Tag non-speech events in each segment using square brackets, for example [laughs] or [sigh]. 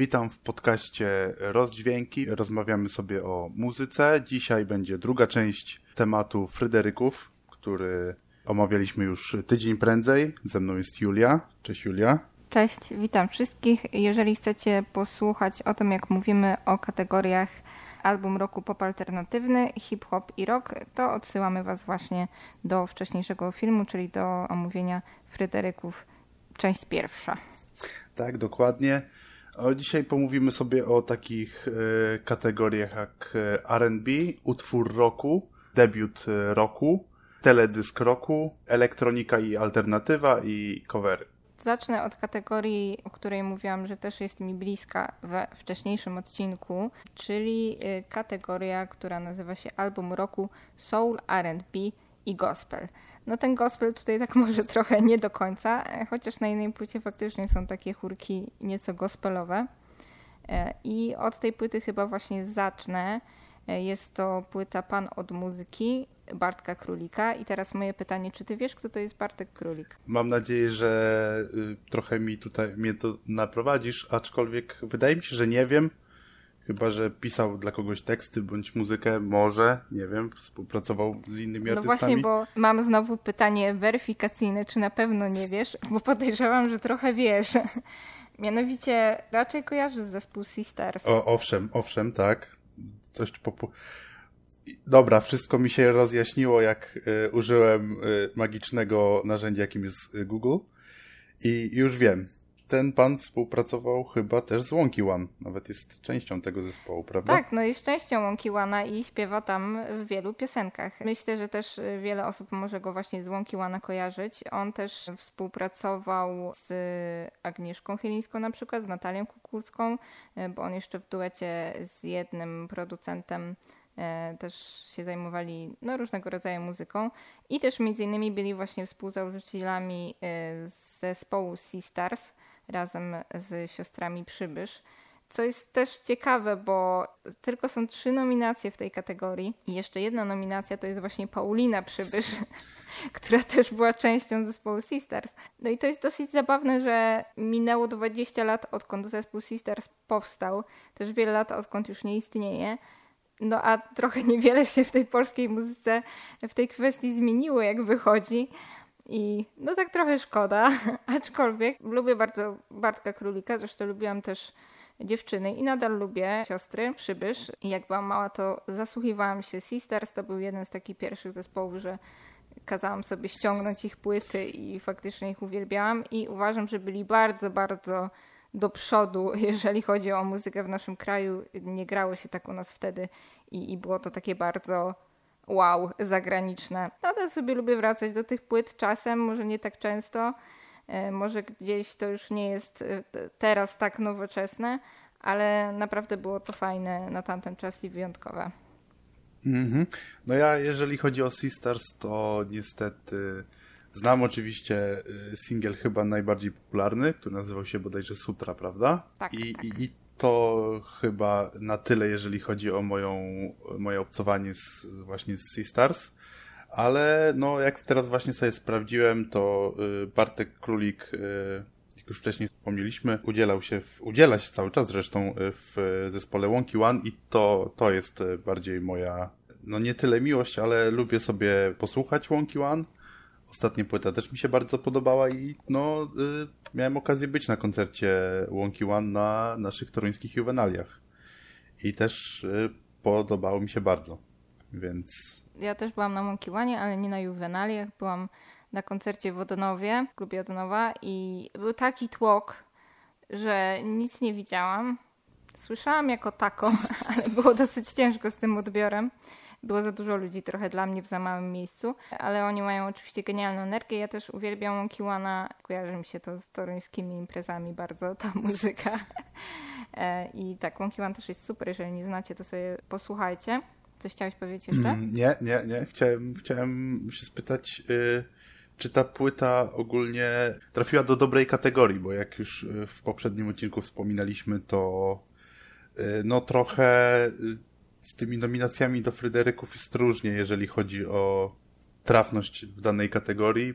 Witam w podcaście Rozdźwięki. Rozmawiamy sobie o muzyce. Dzisiaj będzie druga część tematu Fryderyków, który omawialiśmy już tydzień prędzej. Ze mną jest Julia. Cześć Julia. Cześć, witam wszystkich. Jeżeli chcecie posłuchać o tym, jak mówimy o kategoriach album roku pop alternatywny, hip-hop i rock, to odsyłamy Was właśnie do wcześniejszego filmu, czyli do omówienia Fryderyków, część pierwsza. Tak, dokładnie. Dzisiaj pomówimy sobie o takich e, kategoriach jak e, RB, utwór roku, debiut e, roku, teledysk roku, elektronika i alternatywa i covery. Zacznę od kategorii, o której mówiłam, że też jest mi bliska we wcześniejszym odcinku, czyli kategoria, która nazywa się Album Roku Soul, RB i Gospel. No ten gospel tutaj tak [laughs] może trochę nie do końca, e, chociaż na innej płycie faktycznie są takie chórki nieco gospelowe. E, I od tej płyty chyba właśnie zacznę. E, jest to płyta Pan od muzyki Bartka Królika. I teraz moje pytanie, czy ty wiesz, kto to jest Bartek Królik? Mam nadzieję, że y, trochę mi tutaj mnie to naprowadzisz, aczkolwiek wydaje mi się, że nie wiem. Chyba, że pisał dla kogoś teksty bądź muzykę, może, nie wiem, współpracował z innymi artystami. No właśnie, bo mam znowu pytanie weryfikacyjne, czy na pewno nie wiesz, bo podejrzewam, że trochę wiesz. [laughs] Mianowicie raczej kojarzysz zespół Sisters. O, owszem, owszem, tak. Dość popu... Dobra, wszystko mi się rozjaśniło, jak y, użyłem y, magicznego narzędzia, jakim jest y, Google. I już wiem ten pan współpracował chyba też z Wonky One. Nawet jest częścią tego zespołu, prawda? Tak, no jest częścią Wonky One'a i śpiewa tam w wielu piosenkach. Myślę, że też wiele osób może go właśnie z Wonky One'a kojarzyć. On też współpracował z Agnieszką Chylińską na przykład, z Natalią Kukulską, bo on jeszcze w duecie z jednym producentem e, też się zajmowali no, różnego rodzaju muzyką i też między innymi byli właśnie współzałożycielami zespołu Sea Stars, razem z siostrami Przybysz. Co jest też ciekawe, bo tylko są trzy nominacje w tej kategorii. I jeszcze jedna nominacja to jest właśnie Paulina Przybysz, [laughs] która też była częścią zespołu Sisters. No i to jest dosyć zabawne, że minęło 20 lat odkąd zespół Sisters powstał. Też wiele lat odkąd już nie istnieje. No a trochę niewiele się w tej polskiej muzyce w tej kwestii zmieniło, jak wychodzi. I no tak trochę szkoda, [laughs] aczkolwiek lubię bardzo Bartka Królika, zresztą lubiłam też dziewczyny i nadal lubię siostry Przybysz. I jak byłam mała, to zasłuchiwałam się Sisters, to był jeden z takich pierwszych zespołów, że kazałam sobie ściągnąć ich płyty i faktycznie ich uwielbiałam i uważam, że byli bardzo, bardzo do przodu, [laughs] jeżeli chodzi o muzykę w naszym kraju. Nie grało się tak u nas wtedy i, i było to takie bardzo wow zagraniczne. Nadal sobie lubię wracać do tych płyt czasem, może nie tak często. E, może gdzieś to już nie jest e, teraz tak nowoczesne, ale naprawdę było to fajne na tamten czas i wyjątkowe. Mm -hmm. No ja, jeżeli chodzi o Sisters, to niestety znam oczywiście e, singiel chyba najbardziej popularny, który nazywał się bodajże Sutra, prawda? Tak, I, tak. i, i to chyba na tyle, jeżeli chodzi o moją, moje obcowanie z, właśnie z Seastars. Ale no, jak teraz właśnie sobie sprawdziłem, to y, Bartek Królik, y, jak już wcześniej wspomnieliśmy, udzielał się, w, udziela się cały czas zresztą y, w zespole Wonky One i to, to jest bardziej moja, no nie tyle miłość, ale lubię sobie posłuchać Wonky One Ostatnia płyta też mi się bardzo podobała i no, y, miałem okazję być na koncercie Wonky One na naszych toruńskich juwenaliach. I też y, podobało mi się bardzo, więc... Ja też byłam na Wonky One, ale nie na juwenaliach. Byłam na koncercie w Odonowie, w klubie Odonowa i był taki tłok, że nic nie widziałam. Słyszałam jako tako, [laughs] ale było dosyć ciężko z tym odbiorem było za dużo ludzi trochę dla mnie w za małym miejscu, ale oni mają oczywiście genialną energię. Ja też uwielbiam Kiwana, kojarzy mi się to z toruńskimi imprezami bardzo, ta [laughs] muzyka. E, I tak, Kiwan też jest super, jeżeli nie znacie, to sobie posłuchajcie. Coś chciałeś powiedzieć jeszcze? Mm, nie, nie, nie. Chciałem, chciałem się spytać, yy, czy ta płyta ogólnie trafiła do dobrej kategorii, bo jak już y, w poprzednim odcinku wspominaliśmy, to yy, no trochę y, z tymi nominacjami do Fryderyków jest różnie, jeżeli chodzi o trafność w danej kategorii.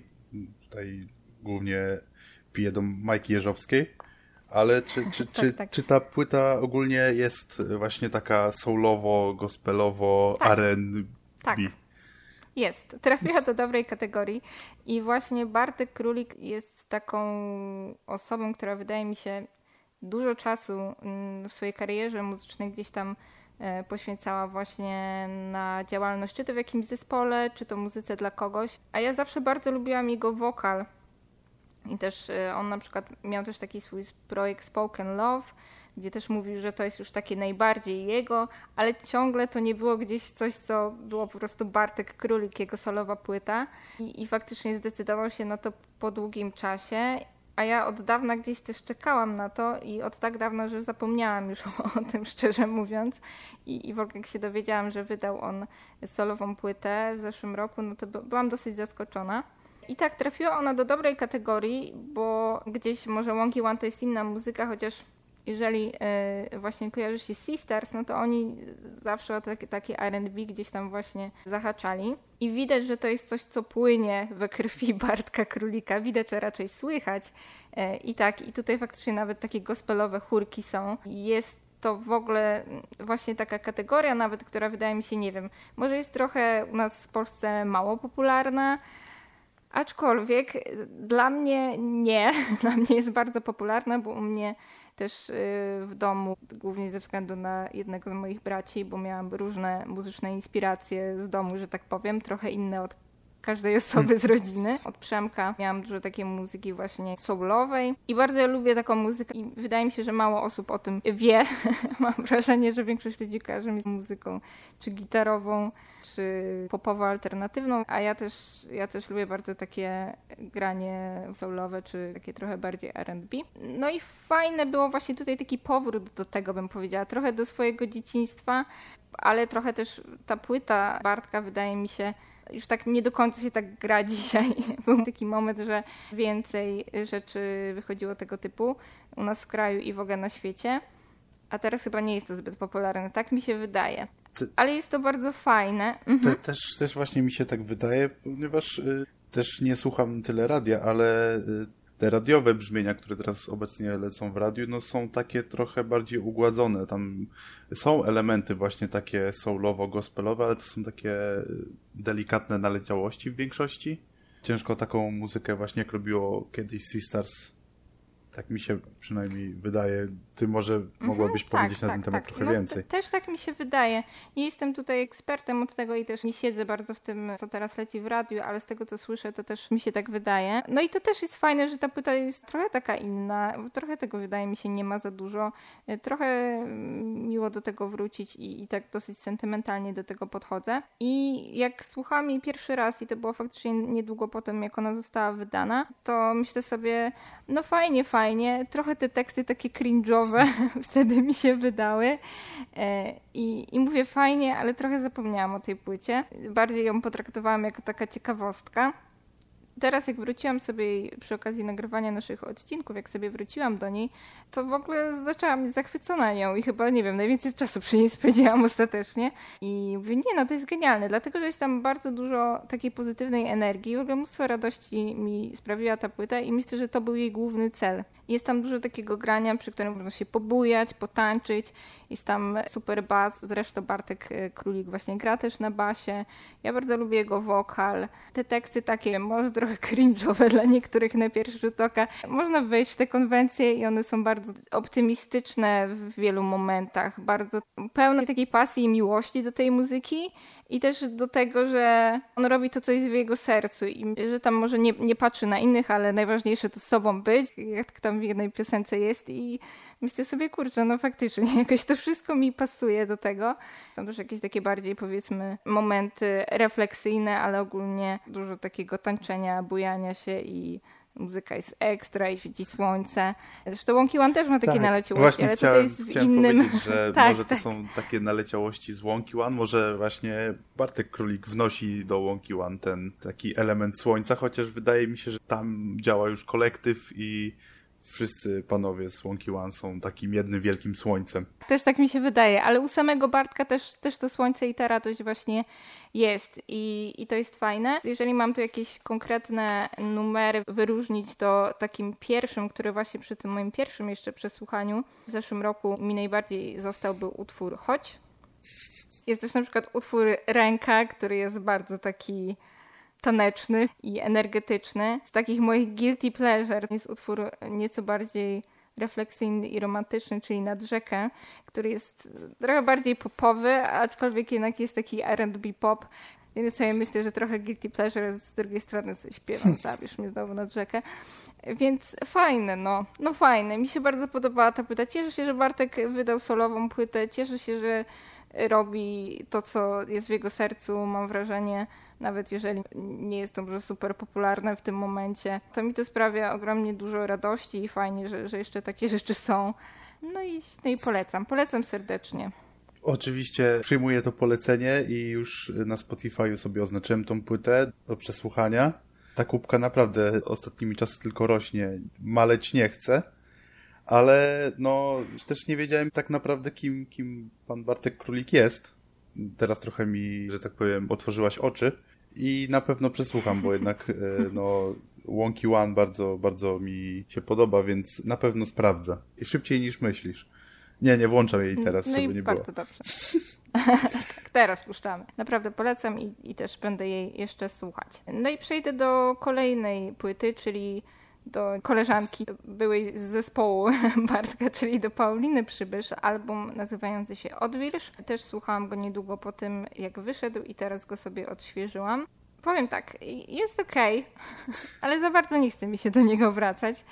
Tutaj głównie piję do Majki Jeżowskiej, Ale czy, czy, czy, tak, tak. czy ta płyta ogólnie jest właśnie taka soulowo, gospelowo, tak. R&B? Tak. Jest. Trafiła do dobrej kategorii i właśnie Bartek Królik jest taką osobą, która wydaje mi się dużo czasu mm, w swojej karierze muzycznej gdzieś tam poświęcała właśnie na działalność, czy to w jakimś zespole, czy to muzyce dla kogoś. A ja zawsze bardzo lubiłam jego wokal. I też e, on na przykład miał też taki swój projekt Spoken Love, gdzie też mówił, że to jest już takie najbardziej jego, ale ciągle to nie było gdzieś coś, co było po prostu Bartek Królik, jego solowa płyta. I, i faktycznie zdecydował się na to po długim czasie a ja od dawna gdzieś też czekałam na to i od tak dawna, że zapomniałam już [laughs] o, tym, szczerze mówiąc. I, I w ogóle jak się dowiedziałam, że wydał on solową płytę w zeszłym roku, no to byłam dosyć zaskoczona. I tak trafiła ona do dobrej kategorii, bo gdzieś może Wonky One to jest inna muzyka, chociaż jeżeli e, właśnie kojarzy się Sisters, no to oni zawsze o takie, takie R&B gdzieś tam właśnie zahaczali. I widać, że to jest coś, co płynie we krwi [laughs] Bartka Królika. Widać, że raczej słychać. E, I tak, i tutaj faktycznie nawet takie gospelowe chórki są. Jest to w ogóle właśnie taka kategoria nawet, która wydaje mi się, nie wiem, może jest trochę u nas w Polsce mało popularna, aczkolwiek dla mnie nie. [laughs] Dla mnie jest bardzo popularna, bo u mnie też y, w domu, głównie ze względu na jednego z moich braci, bo miałam różne muzyczne inspiracje z domu, że tak powiem, trochę inne od każdej osoby z rodziny. Od Przemka miałam dużo takiej muzyki właśnie soulowej i bardzo lubię taką muzykę i wydaje mi się, że mało osób o tym wie. [laughs] Mam wrażenie, że większość ludzi kojarzy mi z muzyką czy gitarową, czy popowo-alternatywną, a ja też, ja też lubię bardzo takie granie soulowe, czy takie trochę bardziej R&B. No i fajne było właśnie tutaj taki powrót do tego, bym powiedziała, trochę do swojego dzieciństwa, ale trochę też ta płyta Bartka wydaje mi się już tak nie do końca się tak gra [laughs] dzisiaj. Był taki moment, że więcej rzeczy wychodziło tego typu u nas w kraju i w ogóle na świecie. A teraz chyba nie jest to zbyt popularne, tak mi się wydaje. Ale jest to bardzo fajne. Mhm. Te, też, też właśnie mi się tak wydaje, ponieważ y, też nie słucham tyle radia, ale y, te radiowe brzmienia, które teraz obecnie lecą w radiu, no są takie trochę bardziej ugładzone. Tam są elementy właśnie takie soulowo-gospelowe, ale to są takie delikatne naleciałości w większości. Ciężko taką muzykę właśnie jak robiło kiedyś Sisters tak mi się przynajmniej wydaje. Ty może mogłabyś mhm, powiedzieć tak, na ten tak, temat tak. trochę no, więcej. Też tak mi się wydaje. Nie jestem tutaj ekspertem od tego i też nie siedzę bardzo w tym, co teraz leci w radiu, ale z tego, co słyszę, to też mi się tak wydaje. No i to też jest fajne, że ta płyta jest trochę taka inna. Trochę tego, wydaje mi się, nie ma za dużo. Trochę mm, miło do tego wrócić i, i tak dosyć sentymentalnie do tego podchodzę. I jak słucham jej pierwszy raz, i to było faktycznie niedługo po tym, jak ona została wydana, to myślę sobie, no fajnie, fajnie. Trochę te teksty takie cringe'owe [laughs] wtedy mi się wydały. E, I, I mówię fajnie, ale trochę zapomniałam o tej płycie. Bardziej ją potraktowałam jako taka ciekawostka teraz jak wróciłam sobie przy okazji nagrywania naszych odcinków, jak sobie wróciłam do niej, to w ogóle zaczęłam być zachwycona nią i chyba, nie wiem, najwięcej czasu przy niej spędziłam [laughs] ostatecznie. I mówię, nie no, to jest genialne, dlatego, że jest tam bardzo dużo takiej pozytywnej energii, w ogóle mnóstwo radości mi sprawiła ta płyta i myślę, że to był jej główny cel. Jest tam dużo takiego grania, przy którym można się pobujać, potańczyć. Jest tam super bas, zresztą Bartek e, Królik właśnie gra też na basie. Ja bardzo lubię jego wokal. Te teksty takie może trochę cringe'owe dla niektórych na pierwszy rzut oka. Można wejść w te konwencje i one są bardzo optymistyczne w wielu momentach. Bardzo pełne takiej pasji i miłości do tej muzyki i też do tego, że on robi to, co jest w jego sercu i że tam może nie, nie patrzy na innych, ale najważniejsze to sobą być, jak tam w jednej piosence jest i myślę sobie, kurczę, no faktycznie [laughs] jakoś to wszystko mi pasuje do tego. Są też jakieś takie bardziej powiedzmy momenty refleksyjne, ale ogólnie dużo takiego tańczenia, bujania się i muzyka jest ekstra i świeci słońce. Zresztą Wonky One też ma takie tak, naleciałości, ale chciałem, tutaj jest w innym... że [laughs] tak, może tak. to są takie naleciałości z Wonky One, może właśnie Bartek Królik wnosi do Wonky One ten taki element słońca, chociaż wydaje mi się, że tam działa już kolektyw i wszyscy panowie z Wonky One są takim jednym wielkim słońcem. Też tak mi się wydaje, ale u samego Bartka też, też to słońce i ta radość właśnie jest i, i to jest fajne. Jeżeli mam tu jakieś konkretne numery wyróżnić, to takim pierwszym, który właśnie przy tym moim pierwszym jeszcze przesłuchaniu w zeszłym roku mi najbardziej został był utwór Chodź. Jest też na przykład utwór Ręka, który jest bardzo taki taneczny i energetyczny. Z takich moich guilty pleasure jest utwór nieco bardziej refleksyjny i romantyczny, czyli Nad rzekę, który jest trochę bardziej popowy, aczkolwiek jednak jest taki R&B pop. Więc sobie myślę, że trochę guilty pleasure, z drugiej strony coś śpiewam, [laughs] zabierz mnie znowu nad rzekę. Więc fajne, no. No fajne. Mi się bardzo podobała ta płyta. Cieszę się, że Bartek wydał solową płytę. Cieszę się, że robi to, co jest w jego sercu, mam wrażenie, nawet jeżeli nie jest to może super popularne w tym momencie, to mi to sprawia ogromnie dużo radości i fajnie, że, że jeszcze takie rzeczy są. No i, no i polecam, polecam serdecznie. Oczywiście przyjmuję to polecenie i już na Spotify sobie oznaczyłem tą płytę do przesłuchania. Ta kubka naprawdę ostatnimi czasy tylko rośnie, maleć nie chce ale no też nie wiedziałem tak naprawdę kim, kim pan Bartek Królik jest. Teraz trochę mi, że tak powiem, otworzyłaś oczy i na pewno przesłucham, bo jednak e, no Wonky One bardzo, bardzo mi się podoba, więc na pewno sprawdzę. I szybciej niż myślisz. Nie, nie włączam jej teraz, no żeby i nie bardzo było. dobrze. tak, teraz puszczamy. Naprawdę polecam i, i też będę jej jeszcze słuchać. No i przejdę do kolejnej płyty, czyli do koleżanki byłej z zespołu [laughs] Bartka, czyli do Pauliny Przybysz, album nazywający się Odwilż. Też słuchałam go niedługo po tym, jak wyszedł i teraz go sobie odświeżyłam. Powiem tak, jest okej, okay, [laughs] ale za bardzo nie chce mi się do niego wracać.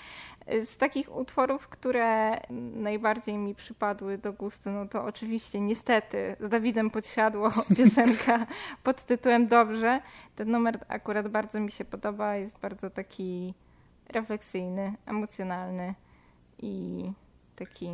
Z takich utworów, które najbardziej mi przypadły do gustu, no to oczywiście niestety z Dawidem Podsiadło [laughs] piosenka pod tytułem Dobrze. Ten numer akurat bardzo mi się podoba, jest bardzo taki refleksyjny, emocjonalny i taki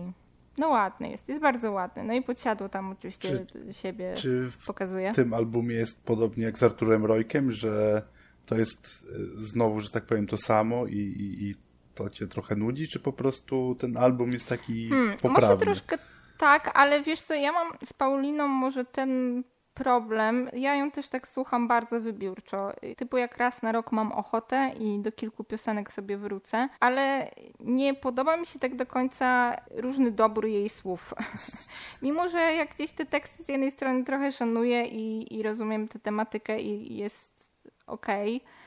no ładny jest, jest bardzo ładny. No i podsiadło tam oczywiście czy, siebie czy pokazuje. w tym albumie jest podobnie jak z Arturem Rojkiem, że to jest e, znowu, że tak powiem, to samo i, i, i to cię trochę nudzi, czy po prostu ten album jest taki hmm, poprawny? Może troszkę tak, ale wiesz co, ja mam z Pauliną może ten problem. Ja ją też tak słucham bardzo wybiórczo. Typu jak raz na rok mam ochotę i do kilku piosenek sobie wrócę, ale nie podoba mi się tak do końca różny dobór jej słów. [laughs] Mimo, że jak gdzieś te teksty z jednej strony trochę szanuję i, i rozumiem tę tematykę i jest okej, okay,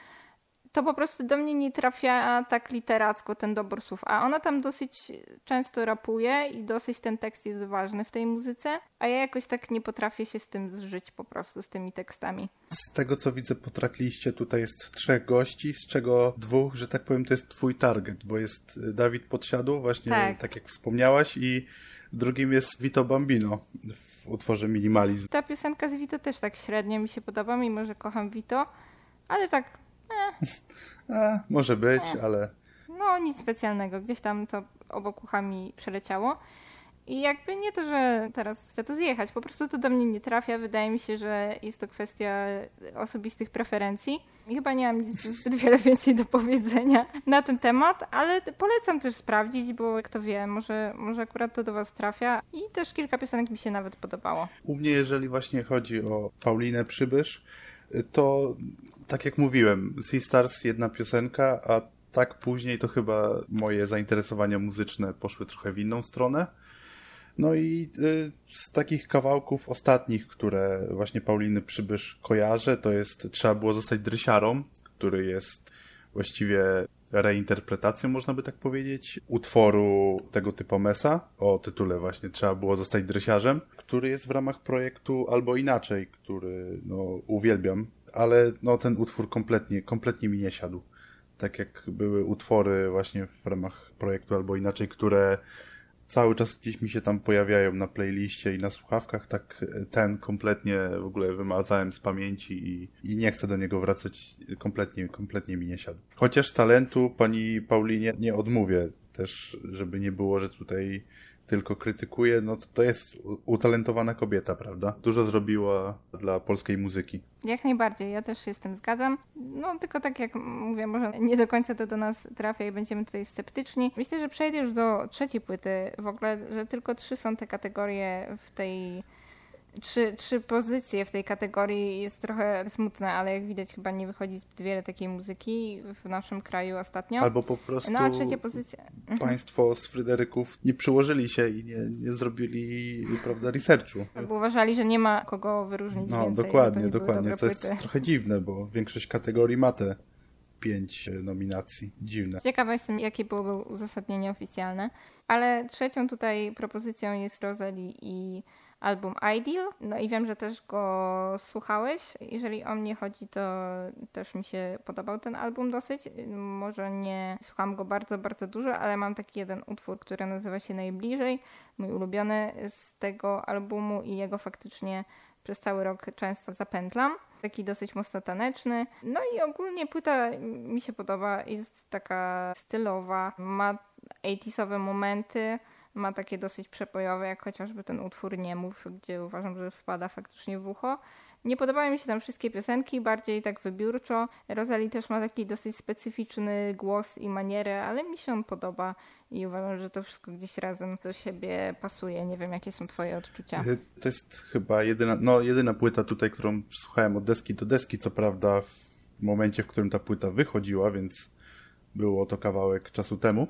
to po prostu do mnie nie trafia tak literacko ten dobór słów. A ona tam dosyć często rapuje i dosyć ten tekst jest ważny w tej muzyce, a ja jakoś tak nie potrafię się z tym zżyć po prostu, z tymi tekstami. Z tego co widzę po trackliście tutaj jest trzech gości, z czego dwóch, że tak powiem, to jest twój target, bo jest Dawid Podsiadł, właśnie tak, tak jak wspomniałaś i drugim jest Vito Bambino w utworze Minimalizm. Ta piosenka z Vito też tak średnio mi się podoba, mimo że kocham Vito, ale tak a, [laughs] może być, ale... No, nic specjalnego. Gdzieś tam to obok uchami przeleciało. I jakby nie to, że teraz chcę to zjechać, po prostu to do mnie nie trafia. Wydaje mi się, że jest to kwestia osobistych preferencji. I chyba nie mam nic [laughs] zbyt wiele więcej do powiedzenia na ten temat, ale polecam też sprawdzić, bo kto wie, może, może akurat to do Was trafia. I też kilka piosenek mi się nawet podobało. U mnie, jeżeli właśnie chodzi o Paulinę Przybysz, to tak jak mówiłem, Sea Stars jedna piosenka, a tak później to chyba moje zainteresowania muzyczne poszły trochę w inną stronę. No i y, z takich kawałków ostatnich, które właśnie Pauliny Przybysz kojarzę, to jest Trzeba było zostać drysiarą, który jest właściwie reinterpretacją, można by tak powiedzieć, utworu tego typu Mesa o tytule właśnie Trzeba było zostać drysiarzem, który jest w ramach projektu Albo Inaczej, który no, uwielbiam ale no, ten utwór kompletnie, kompletnie mi nie siadł. Tak jak były utwory właśnie w ramach projektu albo inaczej, które cały czas gdzieś mi się tam pojawiają na playliście i na słuchawkach, tak ten kompletnie w ogóle wymazałem z pamięci i, i nie chcę do niego wracać. Kompletnie, kompletnie mi nie siadł. Chociaż talentu pani Paulinie nie odmówię też, żeby nie było, że tutaj tylko krytykuje, no to, to jest utalentowana kobieta, prawda? Dużo zrobiła dla polskiej muzyki. Jak najbardziej, ja też się z tym zgadzam. No tylko tak jak mówię, może nie do końca to do nas trafia i będziemy tutaj sceptyczni. Myślę, że przejdę już do trzeciej płyty. W ogóle, że tylko trzy są te kategorie w tej trzy, trzy pozycje w tej kategorii jest trochę smutne, ale jak widać chyba nie wychodzi zbyt wiele takiej muzyki w naszym kraju ostatnio. Albo po prostu no, a trzecia pozycja... Mhm. państwo z Fryderyków nie przyłożyli się i nie, nie zrobili prawda, researchu. Albo uważali, że nie ma kogo wyróżnić No więcej, dokładnie, dokładnie. To jest trochę dziwne, bo większość kategorii ma te pięć nominacji. Dziwne. Ciekawa jestem, jakie byłoby uzasadnienie oficjalne. Ale trzecią tutaj propozycją jest Rosalie i album Ideal. No i wiem, że też go słuchałeś. Jeżeli o mnie chodzi, to też mi się podobał ten album dosyć. Może nie słucham go bardzo, bardzo dużo, ale mam taki jeden utwór, który nazywa się Najbliżej. Mój ulubiony z tego albumu i jego faktycznie przez cały rok często zapętlam. Taki dosyć mocno taneczny. No i ogólnie płyta mi się podoba. Jest taka stylowa, ma 80 momenty ma takie dosyć przepojowe, jak chociażby ten utwór Nie mów, gdzie uważam, że wpada faktycznie w ucho. Nie podobają mi się tam wszystkie piosenki, bardziej tak wybiórczo. Rosalie też ma taki dosyć specyficzny głos i manierę, ale mi się on podoba i uważam, że to wszystko gdzieś razem do siebie pasuje. Nie wiem, jakie są twoje odczucia. E, to jest chyba jedyna, no, jedyna płyta tutaj, którą słuchałem od deski do deski, co prawda w momencie, w którym ta płyta wychodziła, więc było to kawałek czasu temu,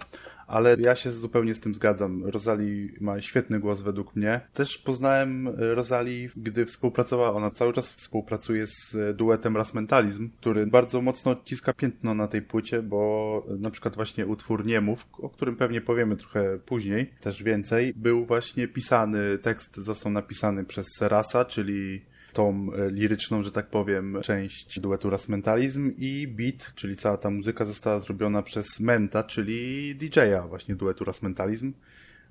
ale ja się zupełnie z tym zgadzam. Rosalie ma świetny głos według mnie. Też poznałem Rosalie, gdy współpracowała. Ona cały czas współpracuje z duetem Rasmentalizm, który bardzo mocno odciska piętno na tej płycie, bo na przykład właśnie utwór Niemów, o którym pewnie powiemy trochę później, też więcej, był właśnie pisany, tekst został napisany przez Serasa, czyli tą e, liryczną, że tak powiem, część duetu Ras Mentalizm i beat, czyli cała ta muzyka została zrobiona przez Menta, czyli DJ-a właśnie duetu Ras Mentalizm.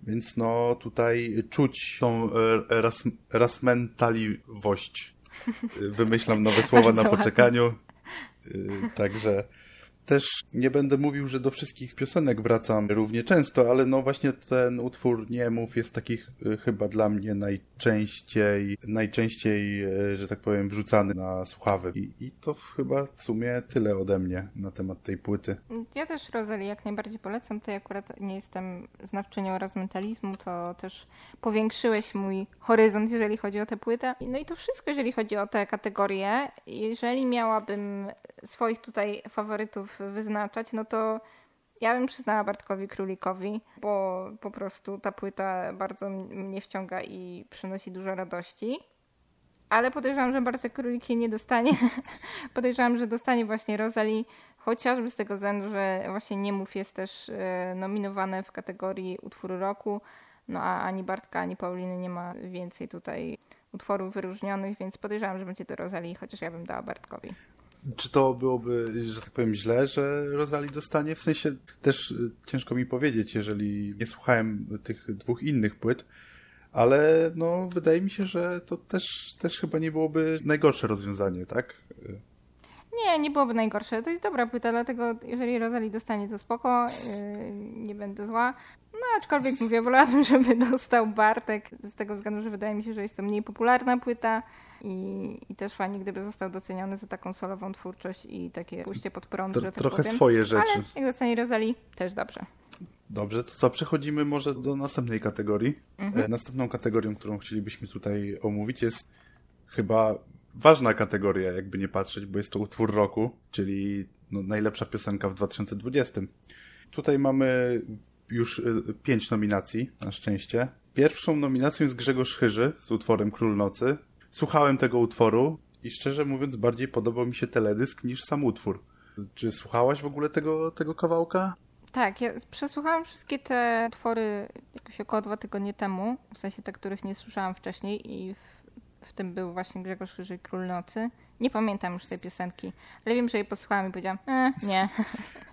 Więc no tutaj czuć tą e, ras, rasmentaliwość. [laughs] Wymyślam nowe słowa na poczekaniu. E, także też nie będę mówił, że do wszystkich piosenek wracam równie często, ale no właśnie ten utwór Niemów jest takich y, chyba dla mnie najczęściej, najczęściej, y, że tak powiem, wrzucany na słuchawy. I, I, to chyba w sumie tyle ode mnie na temat tej płyty. Ja też Rozali jak najbardziej polecam. Tutaj akurat nie jestem znawczynią razmentalizmu, to też powiększyłeś mój horyzont, jeżeli chodzi o tę płytę. No i to wszystko, jeżeli chodzi o te kategorie. Jeżeli miałabym swoich tutaj faworytów wyznaczać, no to ja bym przyznała Bartkowi Królikowi, bo po prostu ta płyta bardzo mnie wciąga i przynosi dużo radości. Ale podejrzewam, że Bartek Królik jej nie dostanie. [laughs] podejrzewam, że dostanie właśnie Rosalie, chociażby z tego względu, że właśnie Niemów jest też e, nominowane w kategorii utwór roku. No a ani Bartka, ani Pauliny nie ma więcej tutaj utworów wyróżnionych, więc podejrzewam, że będzie to Rosalie, chociaż ja bym dała Bartkowi. Czy to byłoby, że tak powiem, źle, że Rosalie dostanie? W sensie też y, ciężko mi powiedzieć, jeżeli nie słuchałem tych dwóch innych płyt, ale no wydaje mi się, że to też, też chyba nie byłoby najgorsze rozwiązanie, tak? Nie, nie byłoby najgorsze. To jest dobra płyta, dlatego jeżeli Rosalie dostanie, to spoko, yy, nie będę zła. No aczkolwiek mówię, wolałabym, [laughs] żeby dostał Bartek z tego względu, że wydaje mi się, że jest to mniej popularna płyta i, i też fajnie, gdyby został doceniony za taką solową twórczość i takie pójście pod prąd, że tak Trochę powiem. swoje rzeczy. Ale jak doceni Rosalie, też dobrze. Dobrze, to co, przechodzimy może do następnej kategorii. Mhm. E, następną kategorią, którą chcielibyśmy tutaj omówić jest chyba ważna kategoria, jakby nie patrzeć, bo jest to utwór roku, czyli no, najlepsza piosenka w 2020. Tutaj mamy już y, pięć nominacji, na szczęście. Pierwszą nominacją jest Grzegorz Chyży z utworem Król Nocy. Słuchałem tego utworu i szczerze mówiąc bardziej podobał mi się teledysk niż sam utwór. Czy słuchałaś w ogóle tego, tego kawałka? Tak, ja przesłuchałam wszystkie te utwory jakoś około dwa tygodnie temu, w sensie te, których nie słyszałam wcześniej i w, w tym był właśnie Grzegorz Chyży Król Nocy. Nie pamiętam już tej piosenki, ale wiem, że jej posłuchałam i powiedziałam, e, nie. [laughs]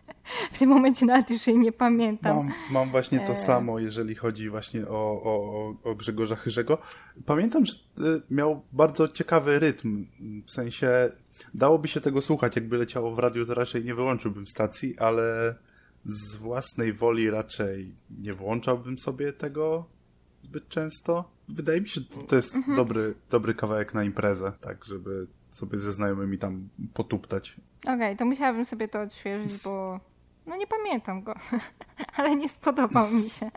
w tym momencie nawet już jej nie pamiętam. Mam, mam właśnie to e... samo, jeżeli chodzi właśnie o, o, o Grzegorza Chyrzego. Pamiętam, że y, miał bardzo ciekawy rytm, w sensie dałoby się tego słuchać, jakby leciało w radiu, to raczej nie wyłączyłbym stacji, ale z własnej woli raczej nie włączałbym sobie tego zbyt często. Wydaje mi się, że to jest mhm. dobry, dobry kawałek na imprezę, tak, żeby sobie ze znajomymi tam potuptać. Okej, okay, to musiałabym sobie to odświeżyć, bo no nie pamiętam go, [laughs] ale nie spodobał mi się.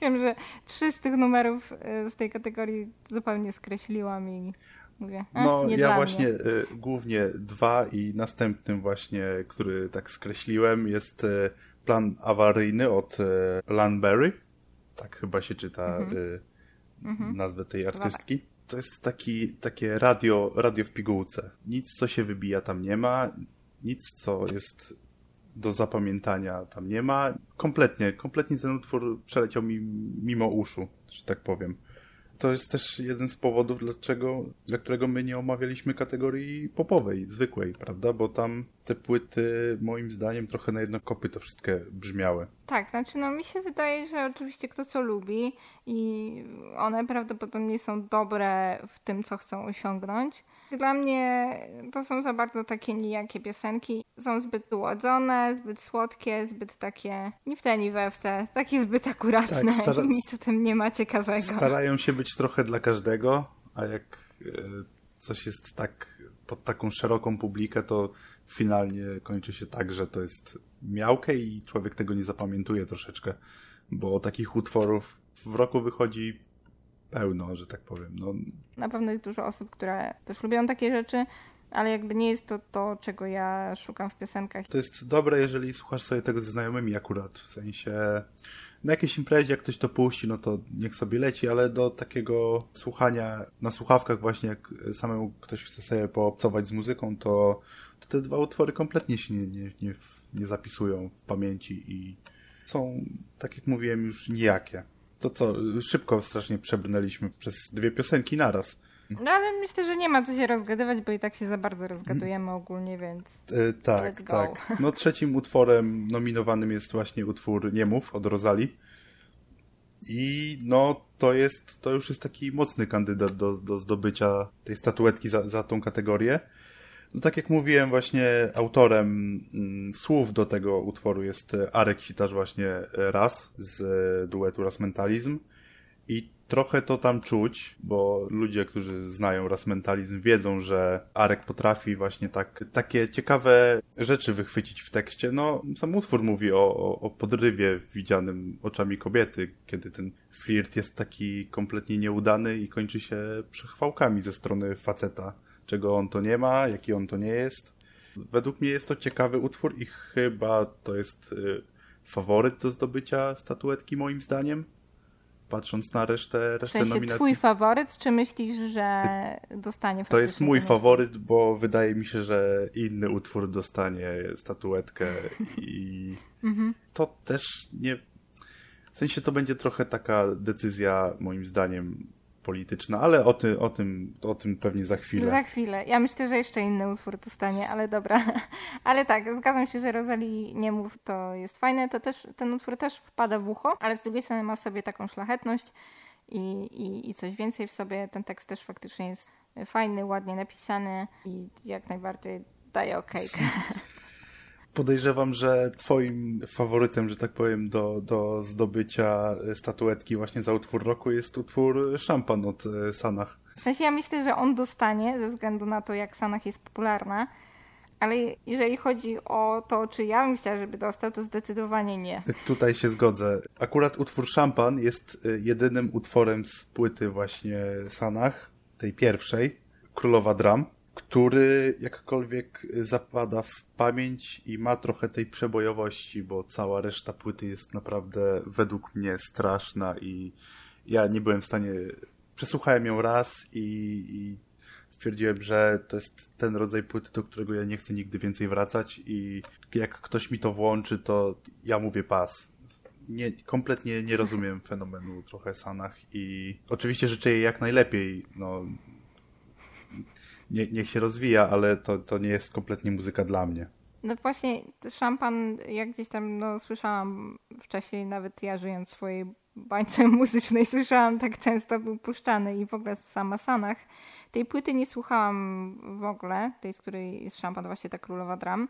Wiem, że trzy z tych numerów y, z tej kategorii zupełnie skreśliłam i mówię, e, No ja właśnie y, głównie dwa i następnym właśnie, który tak skreśliłem jest y, plan awaryjny od y, Lanberry. Tak chyba się czyta mhm. y, mhm. nazwę tej artystki. To jest taki, takie radio, radio w pigułce. Nic, co się wybija tam nie ma, nic, co jest do zapamiętania tam nie ma. Kompletnie, kompletnie ten utwór przeleciał mi mimo uszu, że tak powiem to jest też jeden z powodów, dlaczego, dla którego my nie omawialiśmy kategorii popowej, zwykłej, prawda? Bo tam te płyty, moim zdaniem, trochę na jedno kopy to wszystkie brzmiały. Tak, znaczy no mi się wydaje, że oczywiście kto co lubi i one prawdopodobnie są dobre w tym, co chcą osiągnąć. Dla mnie to są za bardzo takie nijakie piosenki. Są zbyt ułodzone, zbyt słodkie, zbyt takie ni w te, ni we w te. Takie zbyt akuratne. Tak, stara... [laughs] Nic w tym nie ma ciekawego. Starają się być trochę dla każdego, a jak e, coś jest tak pod taką szeroką publikę, to finalnie kończy się tak, że to jest miałkę i człowiek tego nie zapamiętuje troszeczkę, bo takich utworów w roku wychodzi pełno, że tak powiem. No. Na pewno jest dużo osób, które też lubią takie rzeczy, ale jakby nie jest to to, czego ja szukam w piosenkach. To jest dobre, jeżeli słuchasz sobie tego ze znajomymi akurat, w sensie na jakiejś imprezie, jak ktoś to puści, no to niech sobie leci, ale do takiego słuchania na słuchawkach właśnie, jak samemu ktoś chce sobie poobcować z muzyką, to, to te dwa utwory kompletnie się nie, nie, nie, nie zapisują w pamięci i są, tak jak mówiłem, już nijakie. To co, szybko strasznie przebrnęliśmy przez dwie piosenki naraz. No ale myślę, że nie ma co się rozgadywać, bo i tak się za bardzo rozgadujemy ogólnie, więc. E, tak, tak. No trzecim utworem nominowanym jest właśnie utwór Niemów od Rosali. I no to jest, to już jest taki mocny kandydat do, do zdobycia tej statuetki za, za tą kategorię. No tak jak mówiłem, właśnie autorem mm, słów do tego utworu jest Arek Sitarz właśnie raz z duetu Raz Mentalizm. I trochę to tam czuć, bo ludzie, którzy znają raz mentalizm, wiedzą, że Arek potrafi właśnie tak, takie ciekawe rzeczy wychwycić w tekście. No, sam utwór mówi o, o podrywie widzianym oczami kobiety, kiedy ten flirt jest taki kompletnie nieudany i kończy się przechwałkami ze strony faceta, czego on to nie ma, jaki on to nie jest. Według mnie jest to ciekawy utwór i chyba to jest y, faworyt do zdobycia statuetki moim zdaniem patrząc na resztę, resztę w sensie nominacji. twój faworyt, czy myślisz, że dostanie To jest mój faworyt, bo wydaje mi się, że inny utwór dostanie statuetkę i [laughs] mhm. to też nie... W sensie to będzie trochę taka decyzja, moim zdaniem, polityczna, ale o, ty, o, tym, o tym pewnie za chwilę. Za chwilę. Ja myślę, że jeszcze inny utwór dostanie, ale dobra. [laughs] Ale tak, zgadzam się, że Rosalie nie mów, to jest fajne. To też, ten utwór też wpada w ucho, ale z drugiej strony ma w sobie taką szlachetność i, i, i coś więcej w sobie. Ten tekst też faktycznie jest fajny, ładnie napisany i jak najbardziej daje okejkę. [laughs] podejrzewam, że twoim faworytem, że tak powiem, do, do zdobycia statuetki właśnie za utwór roku jest utwór Szampan od e, Sanach. W sensie ja myślę, że on dostanie ze względu na to, jak Sanach jest popularna, ale jeżeli chodzi o to, czy ja bym chciała, żeby dostał, to zdecydowanie nie. Tutaj się zgodzę. Akurat utwór Szampan jest e, jedynym utworem z płyty właśnie Sanach, tej pierwszej, Królowa Dram który jakkolwiek zapada w pamięć i ma trochę tej przebojowości, bo cała reszta płyty jest naprawdę według mnie straszna i ja nie byłem w stanie. Przesłuchałem ją raz i, i stwierdziłem, że to jest ten rodzaj płyty, do którego ja nie chcę nigdy więcej wracać i jak ktoś mi to włączy, to ja mówię pas. Nie, kompletnie nie rozumiem fenomenu trochę Sanach i oczywiście życzę jej jak najlepiej. No, nie, niech się rozwija, ale to, to nie jest kompletnie muzyka dla mnie. No właśnie, szampan, jak gdzieś tam no, słyszałam wcześniej, nawet ja żyjąc w swojej bańce [laughs] muzycznej, słyszałam tak często, był puszczany i w ogóle sama Sanach. Tej płyty nie słuchałam w ogóle, tej, z której jest szampan, właśnie ta królowa dram.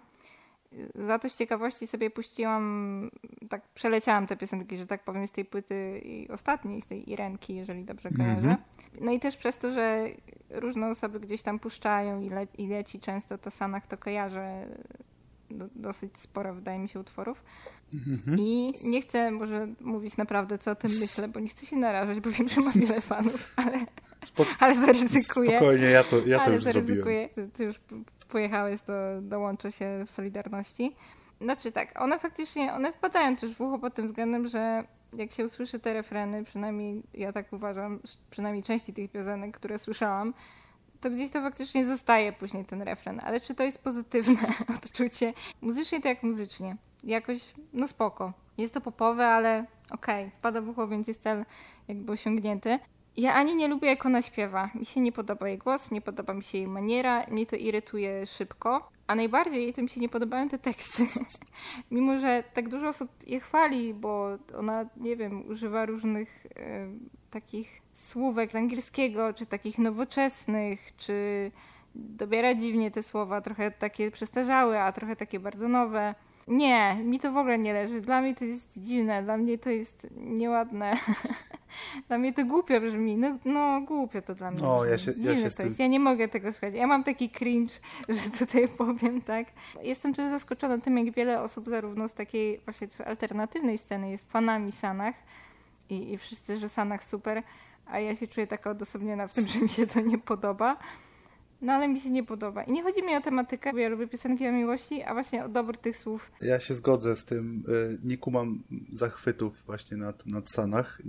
Za to z ciekawości sobie puściłam, tak przeleciałam te piosenki, że tak powiem, z tej płyty ostatniej, z tej Irenki, jeżeli dobrze kojarzę. Mm -hmm. No i też przez to, że różne osoby gdzieś tam puszczają i, le i leci często to Sanach, to kojarzę do, dosyć sporo, wydaje mi się, utworów. Mhm. I nie chcę może mówić naprawdę, co o tym myślę, bo nie chcę się narażać, bo wiem, że mam wiele fanów, ale, Spo... ale zaryzykuję. Spokojnie, ja to, ja to ale już zaryzykuję. zrobiłem. Ty już pojechałeś, to dołączę się w Solidarności. Znaczy tak, one faktycznie, one wpadają też w ucho pod tym względem, że jak się usłyszy te refreny, przynajmniej ja tak uważam, przynajmniej części tych piosenek, które słyszałam, to gdzieś to faktycznie zostaje później ten refren. Ale czy to jest pozytywne [laughs] odczucie? Muzycznie to jak muzycznie. Jakoś, no spoko. Jest to popowe, ale okej, okay, wpada w ucho, więc jest cel jakby osiągnięty. Ja ani nie lubię, jak ona śpiewa. Mi się nie podoba jej głos, nie podoba mi się jej maniera, mnie to irytuje szybko. A najbardziej tym się nie podobają te teksty. [laughs] Mimo, że tak dużo osób je chwali, bo ona, nie wiem, używa różnych e, takich słówek angielskiego, czy takich nowoczesnych, czy dobiera dziwnie te słowa, trochę takie przestarzałe, a trochę takie bardzo nowe. Nie, mi to w ogóle nie leży. Dla mnie to jest dziwne, dla mnie to jest nieładne. [laughs] dla mnie to głupio brzmi. No, no głupio to dla mnie. No, ja się, ja się to. Ja nie mogę tego słuchać. Ja mam taki cringe, [laughs] że tutaj powiem tak. Jestem też zaskoczona tym, jak wiele osób zarówno z takiej właśnie alternatywnej sceny jest fanami Sanach i, i wszyscy, że Sanach super, a ja się czuję taka odosobniona w tym, [laughs] że mi się to nie podoba. No ale mi się nie podoba. I nie chodzi mi o tematykę, bo ja lubię piosenki o miłości, a właśnie o dobór tych słów. Ja się zgodzę z tym. Y, nie kumam zachwytów właśnie nad, nad Sanach.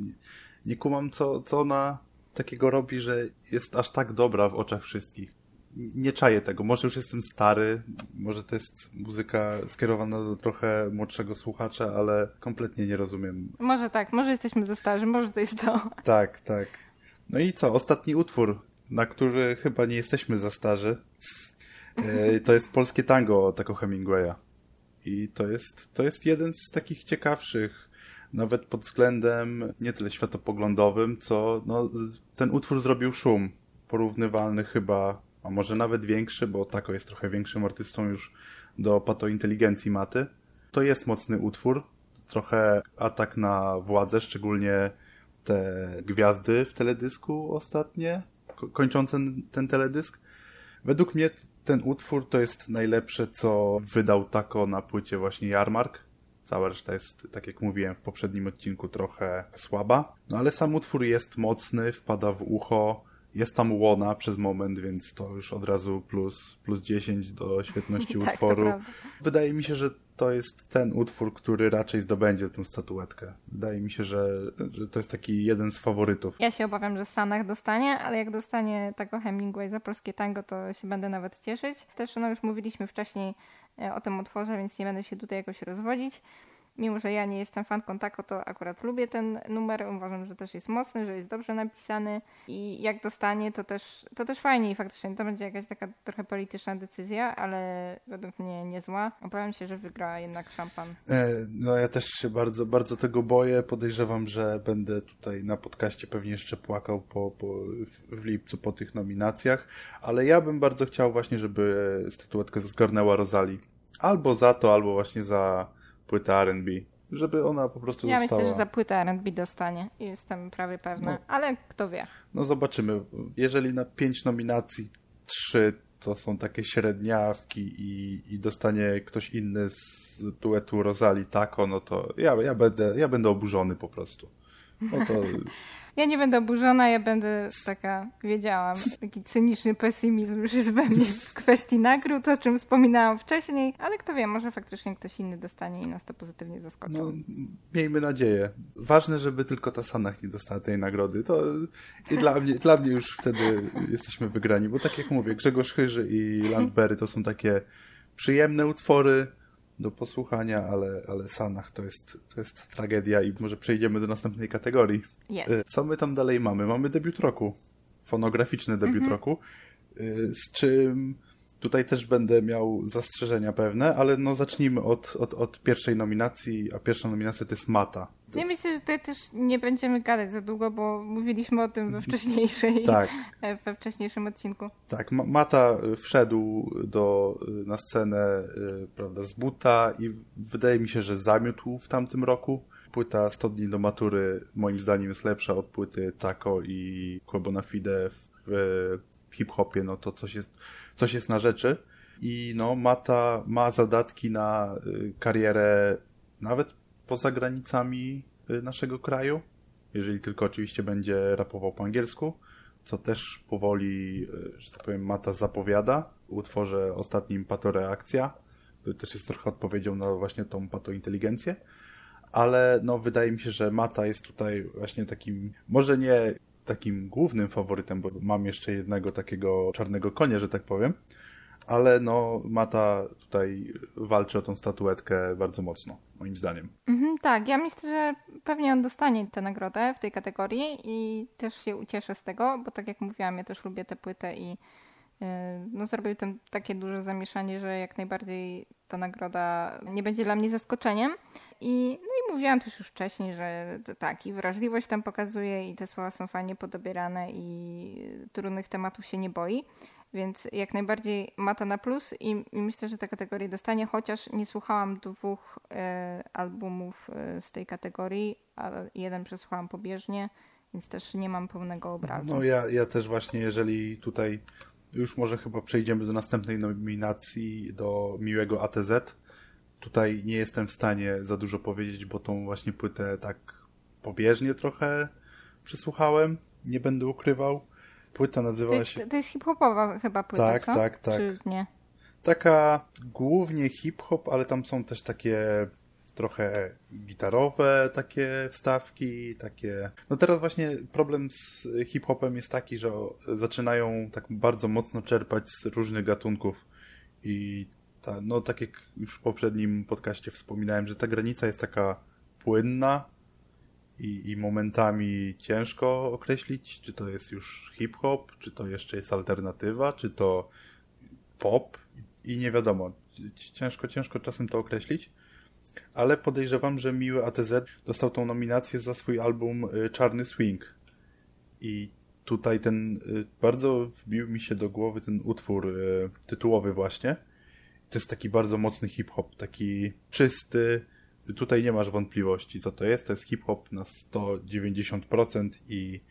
Nie kumam, co, co ona takiego robi, że jest aż tak dobra w oczach wszystkich. Nie czaję tego. Może już jestem stary, może to jest muzyka skierowana do trochę młodszego słuchacza, ale kompletnie nie rozumiem. Może tak, może jesteśmy za starzy, może to jest to. [laughs] Tak, tak. No i co? Ostatni utwór na który chyba nie jesteśmy za starzy. E, to jest polskie tango Taco Hemingwaya. I to jest, to jest jeden z takich ciekawszych, nawet pod względem nie tyle światopoglądowym, co no, ten utwór zrobił szum. Porównywalny chyba, a może nawet większy, bo Taco jest trochę większym artystą już do patointeligencji maty. To jest mocny utwór. Trochę atak na władzę, szczególnie te gwiazdy w teledysku ostatnie kończące ten teledysk. Według mnie ten utwór to jest najlepsze, co wydał Tako na płycie właśnie Jarmark. Cała reszta jest, tak jak mówiłem w poprzednim odcinku, trochę słaba. No ale sam utwór jest mocny, wpada w ucho. Jest tam łona przez moment, więc to już od razu plus, plus 10 do świetności [laughs] tak, utworu. Wydaje mi się, że to jest ten utwór, który raczej zdobędzie tę statuetkę. Wydaje mi się, że, że to jest taki jeden z faworytów. Ja się obawiam, że Sanach dostanie, ale jak dostanie tego Hemingway za polskie tango, to się będę nawet cieszyć. Też no już mówiliśmy wcześniej o tym utworze, więc nie będę się tutaj jakoś rozwodzić. Mimo, że ja nie jestem fanką Tako, to akurat lubię ten numer. Uważam, że też jest mocny, że jest dobrze napisany i jak dostanie, to też, to też fajnie i faktycznie to będzie jakaś taka trochę polityczna decyzja, ale według mnie niezła. Obawiam się, że wygra jednak szampan. E, no ja też się bardzo, bardzo tego boję. Podejrzewam, że będę tutaj na podcaście pewnie jeszcze płakał po, po, w lipcu po tych nominacjach, ale ja bym bardzo chciał właśnie, żeby statuetkę zgarnęła Rosali. Albo za to, albo właśnie za płytę R&B, żeby ona po prostu ja została... Ja myślę, że za płytę R&B dostanie. Jestem prawie pewna, no, ale kto wie. No zobaczymy. Jeżeli na pięć nominacji trzy to są takie średniawki i, i dostanie ktoś inny z duetu Rosali Tako, no to ja, ja, będę, ja będę oburzony po prostu. No to [laughs] Ja nie będę oburzona, ja będę taka, wiedziałam, taki cyniczny pesymizm już jest we mnie w kwestii nagród, o czym wspominałam wcześniej, ale kto wie, może faktycznie ktoś inny dostanie i nas to pozytywnie zaskoczy. No, miejmy nadzieję. Ważne, żeby tylko ta Sanach nie dostała tej nagrody. To i dla mnie, dla mnie już wtedy jesteśmy wygrani, bo tak jak mówię, Grzegorz Chyży i Landberry to są takie przyjemne utwory, do posłuchania, ale, ale Sanach to jest, to jest tragedia i może przejdziemy do następnej kategorii. Yes. Co my tam dalej mamy? Mamy debiut roku. Fonograficzny debiut mm -hmm. roku. Z czym Tutaj też będę miał zastrzeżenia pewne, ale no zacznijmy od, od, od pierwszej nominacji, a pierwsza nominacja to jest Mata. Ja myślę, że tutaj też nie będziemy gadać za długo, bo mówiliśmy o tym we wcześniejszej, tak. we wcześniejszym odcinku. Tak, Mata wszedł do, na scenę prawda, z buta i wydaje mi się, że zamiótł w tamtym roku. Płyta 100 dni do matury moim zdaniem jest lepsza od płyty Taco i Quebo Fide w hip-hopie, no to coś jest, coś jest na rzeczy. I no, Mata ma zadatki na y, karierę nawet poza granicami y, naszego kraju, jeżeli tylko oczywiście będzie rapował po angielsku, co też powoli, y, że tak powiem, Mata zapowiada. W utworze ostatnim Patoreakcja, który też jest trochę odpowiedzią na właśnie tą patointeligencję, ale no wydaje mi się, że Mata jest tutaj właśnie takim, może nie takim głównym faworytem, bo mam jeszcze jednego takiego czarnego konia, że tak powiem, ale no Mata tutaj walczy o tą statuetkę bardzo mocno, moim zdaniem. Mhm, tak, ja myślę, że pewnie on dostanie tę nagrodę w tej kategorii i też się ucieszę z tego, bo tak jak mówiłam, ja też lubię tę płytę i y, no, zrobił tam takie duże zamieszanie, że jak najbardziej ta nagroda nie będzie dla mnie zaskoczeniem. I, no mówiłam też już wcześniej, że tak, i wrażliwość tam pokazuje, i te słowa są fajnie podobierane, i trudnych tematów się nie boi. Więc jak najbardziej mata na plus i, i myślę, że tę kategorię dostanie, chociaż nie słuchałam dwóch e, albumów e, z tej kategorii, a jeden przesłuchałam pobieżnie, więc też nie mam pełnego obrazu. No ja, ja też właśnie, jeżeli tutaj już może chyba przejdziemy do następnej nominacji, do Miłego ATZ, Tutaj nie jestem w stanie za dużo powiedzieć, bo tą właśnie płytę tak pobieżnie trochę przysłuchałem, nie będę ukrywał. Płyta nazywa to jest, się... To jest hip-hopowa chyba płyta, Tak, co? tak, tak. Czy nie? Taka głównie hip-hop, ale tam są też takie trochę gitarowe takie wstawki, takie... No teraz właśnie problem z hip-hopem jest taki, że zaczynają tak bardzo mocno czerpać z różnych gatunków i ta, no tak jak już w poprzednim podcaście wspominałem, że ta granica jest taka płynna i, i momentami ciężko określić, czy to jest już hip-hop, czy to jeszcze jest alternatywa, czy to pop i nie wiadomo. Ciężko, ciężko czasem to określić, ale podejrzewam, że Miły ATZ dostał tą nominację za swój album y, Czarny Swing i tutaj ten, y, bardzo wbił mi się do głowy ten utwór y, tytułowy właśnie, to jest taki bardzo mocny hip-hop, taki czysty. Tutaj nie masz wątpliwości, co to jest. To jest hip-hop na 190% i,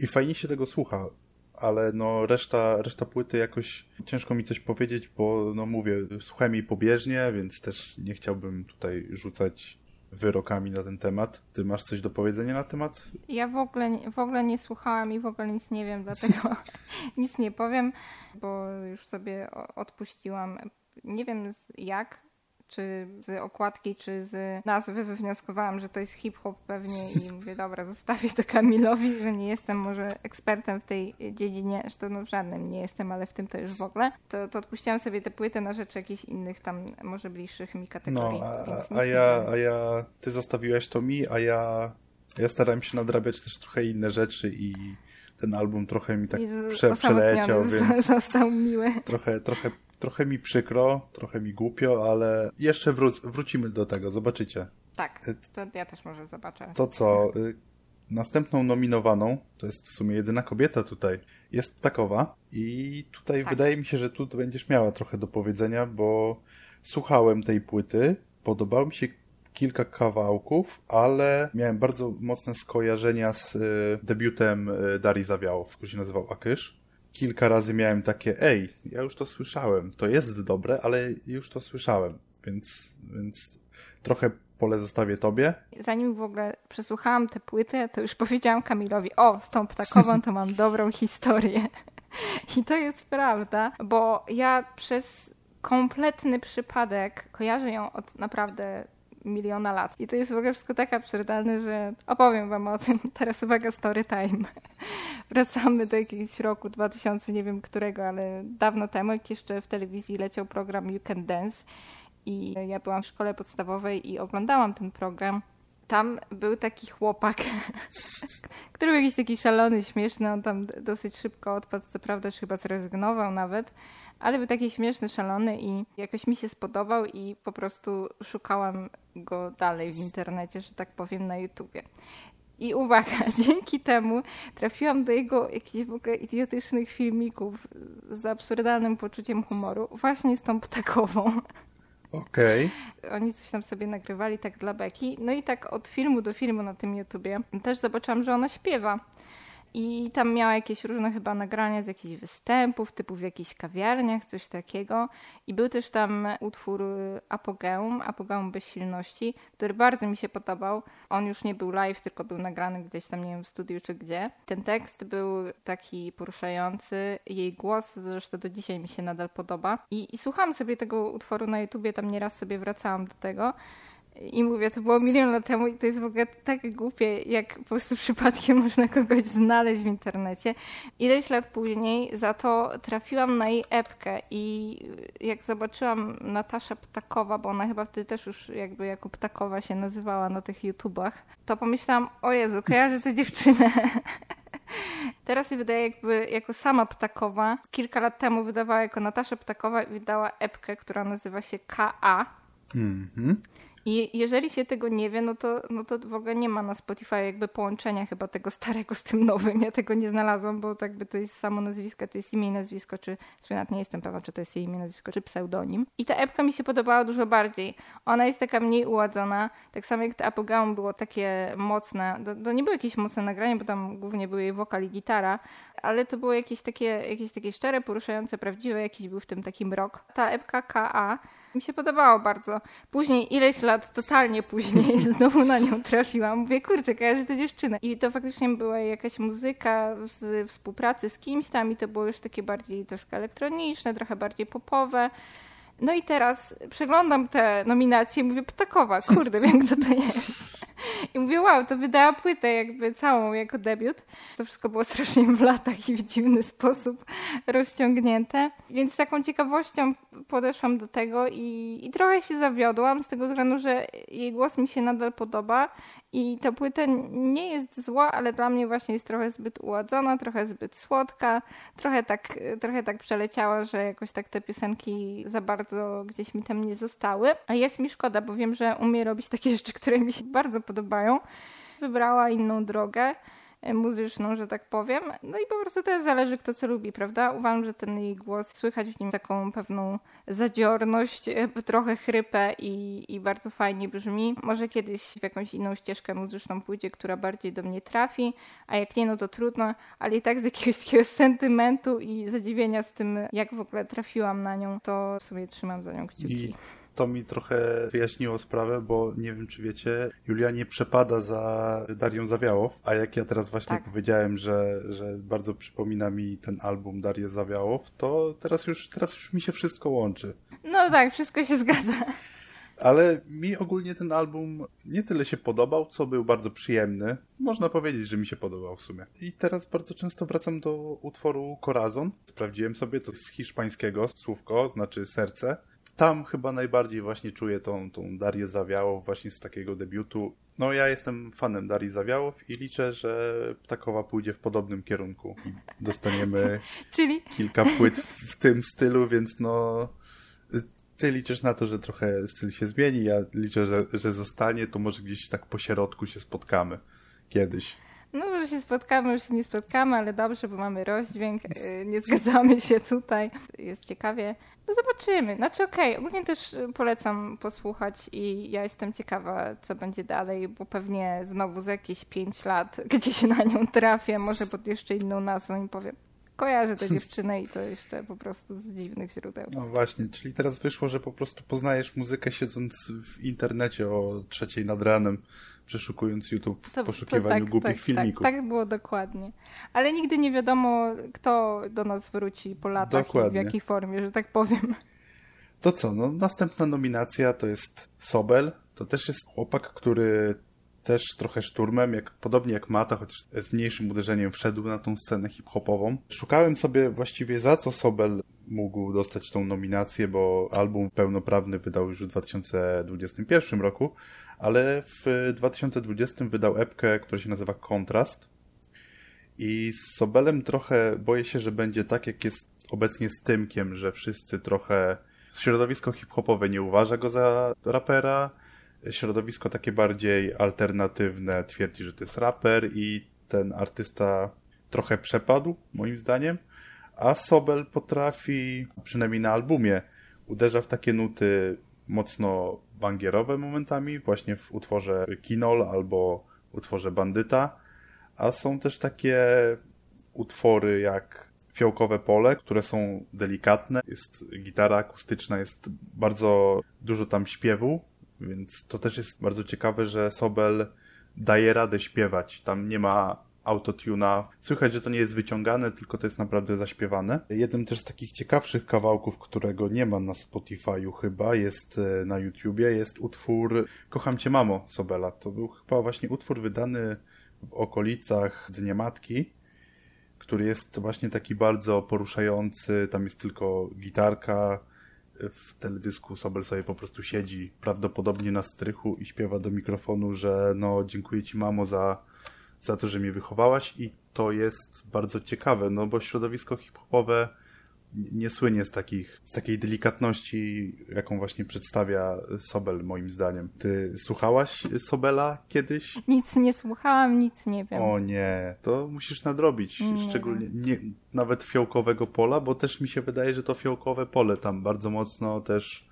i fajnie się tego słucha, ale no reszta, reszta płyty jakoś ciężko mi coś powiedzieć, bo no mówię, słuchałem jej pobieżnie, więc też nie chciałbym tutaj rzucać wyrokami na ten temat. Ty masz coś do powiedzenia na temat? Ja w ogóle, w ogóle nie słuchałam i w ogóle nic nie wiem, dlatego [laughs] nic nie powiem, bo już sobie odpuściłam nie wiem jak, czy z okładki, czy z nazwy wywnioskowałam, że to jest hip-hop pewnie i [laughs] mówię, dobra, zostawię to Kamilowi, że nie jestem może ekspertem w tej dziedzinie, zresztą no w żadnym nie jestem, ale w tym to już w ogóle, to, to odpuściłam sobie tę płytę na rzecz jakichś innych tam może bliższych mi kategorii. No, a, a ja, a ja, ty zostawiłeś to mi, a ja, ja starałem się nadrabiać też trochę inne rzeczy i ten album trochę mi tak prze, przeleciał, więc został miły. Trochę, trochę Trochę mi przykro, trochę mi głupio, ale jeszcze wróc, wrócimy do tego, zobaczycie. Tak, y, to ja też może zobaczę. To co, y, następną nominowaną, to jest w sumie jedyna kobieta tutaj, jest Ptakowa i tutaj tak. wydaje mi się, że tu będziesz miała trochę do powiedzenia, bo słuchałem tej płyty, podobało mi się kilka kawałków, ale miałem bardzo mocne skojarzenia z y, debiutem Darii Zawiałow, który się nazywał Akysz kilka razy miałem takie, ej, ja już to słyszałem, to jest dobre, ale już to słyszałem, więc, więc trochę pole zostawię tobie. Zanim w ogóle przesłuchałam tę płytę, to już powiedziałam Kamilowi, o, z tą ptakową to mam dobrą historię. [laughs] I to jest prawda, bo ja przez kompletny przypadek kojarzę ją od naprawdę miliona lat. I to jest w ogóle wszystko tak absurdalne, że opowiem wam o tym. [laughs] Teraz uwaga, story time. [laughs] Wracamy do jakiegoś roku 2000, nie wiem którego, ale dawno temu, jak jeszcze w telewizji leciał program You Can Dance i ja byłam w szkole podstawowej i oglądałam ten program tam był taki chłopak, [laughs] który był jakiś taki szalony, śmieszny, on tam dosyć szybko odpadł, co prawda już chyba zrezygnował nawet, ale był taki śmieszny, szalony i jakoś mi się spodobał i po prostu szukałam go dalej w internecie, że tak powiem, na YouTubie. I uwaga, [laughs] dzięki temu trafiłam do jego jakichś w ogóle idiotycznych filmików z absurdalnym poczuciem humoru, właśnie z tą ptakową. Okej. Okay. Oni coś tam sobie nagrywali tak dla beki. No i tak od filmu do filmu na tym YouTubie też zobaczyłam, że ona śpiewa. I tam miała jakieś różne chyba nagrania z jakichś występów, typu w jakichś kawiarniach, coś takiego. I był też tam utwór Apogeum, Apogeum Bezsilności, który bardzo mi się podobał. On już nie był live, tylko był nagrany gdzieś tam, nie wiem, w studiu czy gdzie. Ten tekst był taki poruszający. Jej głos zresztą do dzisiaj mi się nadal podoba. I, i słuchałam sobie tego utworu na YouTubie, tam nieraz sobie wracałam do tego. I mówię, to było milion lat temu i to jest w ogóle tak głupie, jak po prostu przypadkiem [laughs] można kogoś znaleźć w internecie. Ileś lat później za to trafiłam na jej epkę i jak zobaczyłam Natasza Ptakowa, bo ona chyba wtedy też już jakby jako Ptakowa się nazywała na tych YouTubach, to pomyślałam, o Jezu, kojarzę tę dziewczynę. [laughs] Teraz się wydaje jakby jako sama Ptakowa. Kilka lat temu wydawała jako Natasza Ptakowa i wydała epkę, która nazywa się KA. Mhm. I jeżeli się tego nie wie, no to, no to w ogóle nie ma na Spotify jakby połączenia chyba tego starego z tym nowym. Ja tego nie znalazłam, bo tak by to jest samo nazwisko, to jest imię i nazwisko, czy nawet nie jestem pewna, czy to jest jej imię, nazwisko, czy pseudonim. I ta epka mi się podobała dużo bardziej. Ona jest taka mniej uładzona, tak samo jak ta Apogeum było takie mocne. To, to nie było jakieś mocne nagranie, bo tam głównie były jej wokal i gitara, ale to było jakieś takie, jakieś takie szczere, poruszające, prawdziwe, jakiś był w tym taki mrok. Ta epka KA mi się podobało bardzo. Później, ileś lat, totalnie później, [laughs] znowu na nią trafiłam. Mówię, kurczę, kojarzę tę dziewczynę. I to faktycznie była jakaś muzyka z współpracy z kimś tam i to było już takie bardziej troszkę elektroniczne, trochę bardziej popowe. No i teraz przeglądam te nominacje i mówię, Ptakowa, kurde, wiem kto to jest. I mówię, wow, to wydała płytę jakby całą jako debiut. To wszystko było strasznie w latach i w dziwny sposób rozciągnięte. Więc taką ciekawością podeszłam do tego i, i trochę się zawiodłam z tego względu, że jej głos mi się nadal podoba i ta płyta nie jest zła, ale dla mnie właśnie jest trochę zbyt uładzona, trochę zbyt słodka, trochę tak, trochę tak przeleciała, że jakoś tak te piosenki za bardzo gdzieś mi tam nie zostały. A jest mi szkoda, bo wiem, że umie robić takie rzeczy, które mi się bardzo podobają. Wybrała inną drogę muzyczną, że tak powiem. No i po prostu też zależy kto co lubi, prawda? Uważam, że ten jej głos, słychać w nim taką pewną zadziorność, e, trochę chrypę i, i bardzo fajnie brzmi. Może kiedyś w jakąś inną ścieżkę muzyczną pójdzie, która bardziej do mnie trafi, a jak nie, no to trudno, ale i tak z jakiegoś takiego [laughs] sentymentu i zadziwienia z tym, jak w ogóle trafiłam na nią, to w sumie trzymam za nią kciuki. I to mi trochę wyjaśniło sprawę, bo nie wiem, czy wiecie, Julia nie przepada za Darią Zawiałow, a jak ja teraz właśnie tak. powiedziałem, że, że bardzo przypomina mi ten album Darię Zawiałow, to teraz już, teraz już mi się wszystko łączy. No tak, wszystko się zgadza. Ale mi ogólnie ten album nie tyle się podobał, co był bardzo przyjemny. Można powiedzieć, że mi się podobał w sumie. I teraz bardzo często wracam do utworu Corazon. Sprawdziłem sobie, to z hiszpańskiego słówko, znaczy serce tam chyba najbardziej właśnie czuję tą, tą Darię Zawiałow właśnie z takiego debiutu. No ja jestem fanem Darii Zawiałow i liczę, że Ptakowa pójdzie w podobnym kierunku. Dostaniemy [laughs] Czyli... kilka płyt w tym stylu, więc no ty liczysz na to, że trochę styl się zmieni, ja liczę, że, że zostanie, to może gdzieś tak po środku się spotkamy kiedyś. No, że się spotkamy, już się nie spotkamy, ale dobrze, bo mamy rozdźwięk, y, nie zgadzamy się tutaj. Jest ciekawie. No zobaczymy. Znaczy okej, okay. ogólnie też y, polecam posłuchać i ja jestem ciekawa, co będzie dalej, bo pewnie znowu za jakieś 5 lat [laughs] gdzieś na nią trafię, może pod jeszcze inną nazwą i powiem, kojarzę tę dziewczynę i to jeszcze po prostu z dziwnych źródeł. No właśnie, czyli teraz wyszło, że po prostu poznajesz muzykę siedząc w internecie o trzeciej nad ranem przeszukując YouTube w to, poszukiwaniu to tak, głupich tak, filmików. Tak, tak było dokładnie. Ale nigdy nie wiadomo, kto do nas wróci po latach dokładnie. i w jakiej formie, że tak powiem. To co, no następna nominacja to jest Sobel. To też jest chłopak, który też trochę szturmem, jak, podobnie jak Mata, chociaż z mniejszym uderzeniem wszedł na tą scenę hip-hopową. Szukałem sobie właściwie za co Sobel mógł dostać tą nominację, bo album pełnoprawny wydał już w 2021 roku, ale w 2020 wydał epkę, która się nazywa Kontrast. I z Sobelem trochę boję się, że będzie tak, jak jest obecnie z Tymkiem, że wszyscy trochę... Środowisko hip-hopowe nie uważa go za rapera, środowisko takie bardziej alternatywne twierdzi, że to jest raper i ten artysta trochę przepadł, moim zdaniem, a Sobel potrafi, przynajmniej na albumie, uderza w takie nuty mocno bangierowe momentami, właśnie w utworze Kinol albo utworze Bandyta, a są też takie utwory jak Fiołkowe Pole, które są delikatne, jest gitara akustyczna, jest bardzo dużo tam śpiewu, więc to też jest bardzo ciekawe, że Sobel daje radę śpiewać. Tam nie ma autotuna. Słychać, że to nie jest wyciągane, tylko to jest naprawdę zaśpiewane. Jednym też z takich ciekawszych kawałków, którego nie ma na Spotify'u chyba, jest e, na YouTubie, jest utwór Kocham Cię Mamo Sobela. To był chyba właśnie utwór wydany w okolicach Dnia Matki, który jest właśnie taki bardzo poruszający. Tam jest tylko gitarka, w teledysku Sobel sobie po prostu siedzi prawdopodobnie na strychu i śpiewa do mikrofonu, że no dziękuję ci mamo za, za to, że mnie wychowałaś i to jest bardzo ciekawe, no bo środowisko hip-hopowe nie słynie z, takich, z takiej delikatności, jaką właśnie przedstawia Sobel, moim zdaniem. Ty słuchałaś Sobela kiedyś? Nic nie słuchałam, nic nie wiem. O nie, to musisz nadrobić. Nie Szczególnie nie, nawet fiołkowego pola, bo też mi się wydaje, że to fiołkowe pole tam bardzo mocno też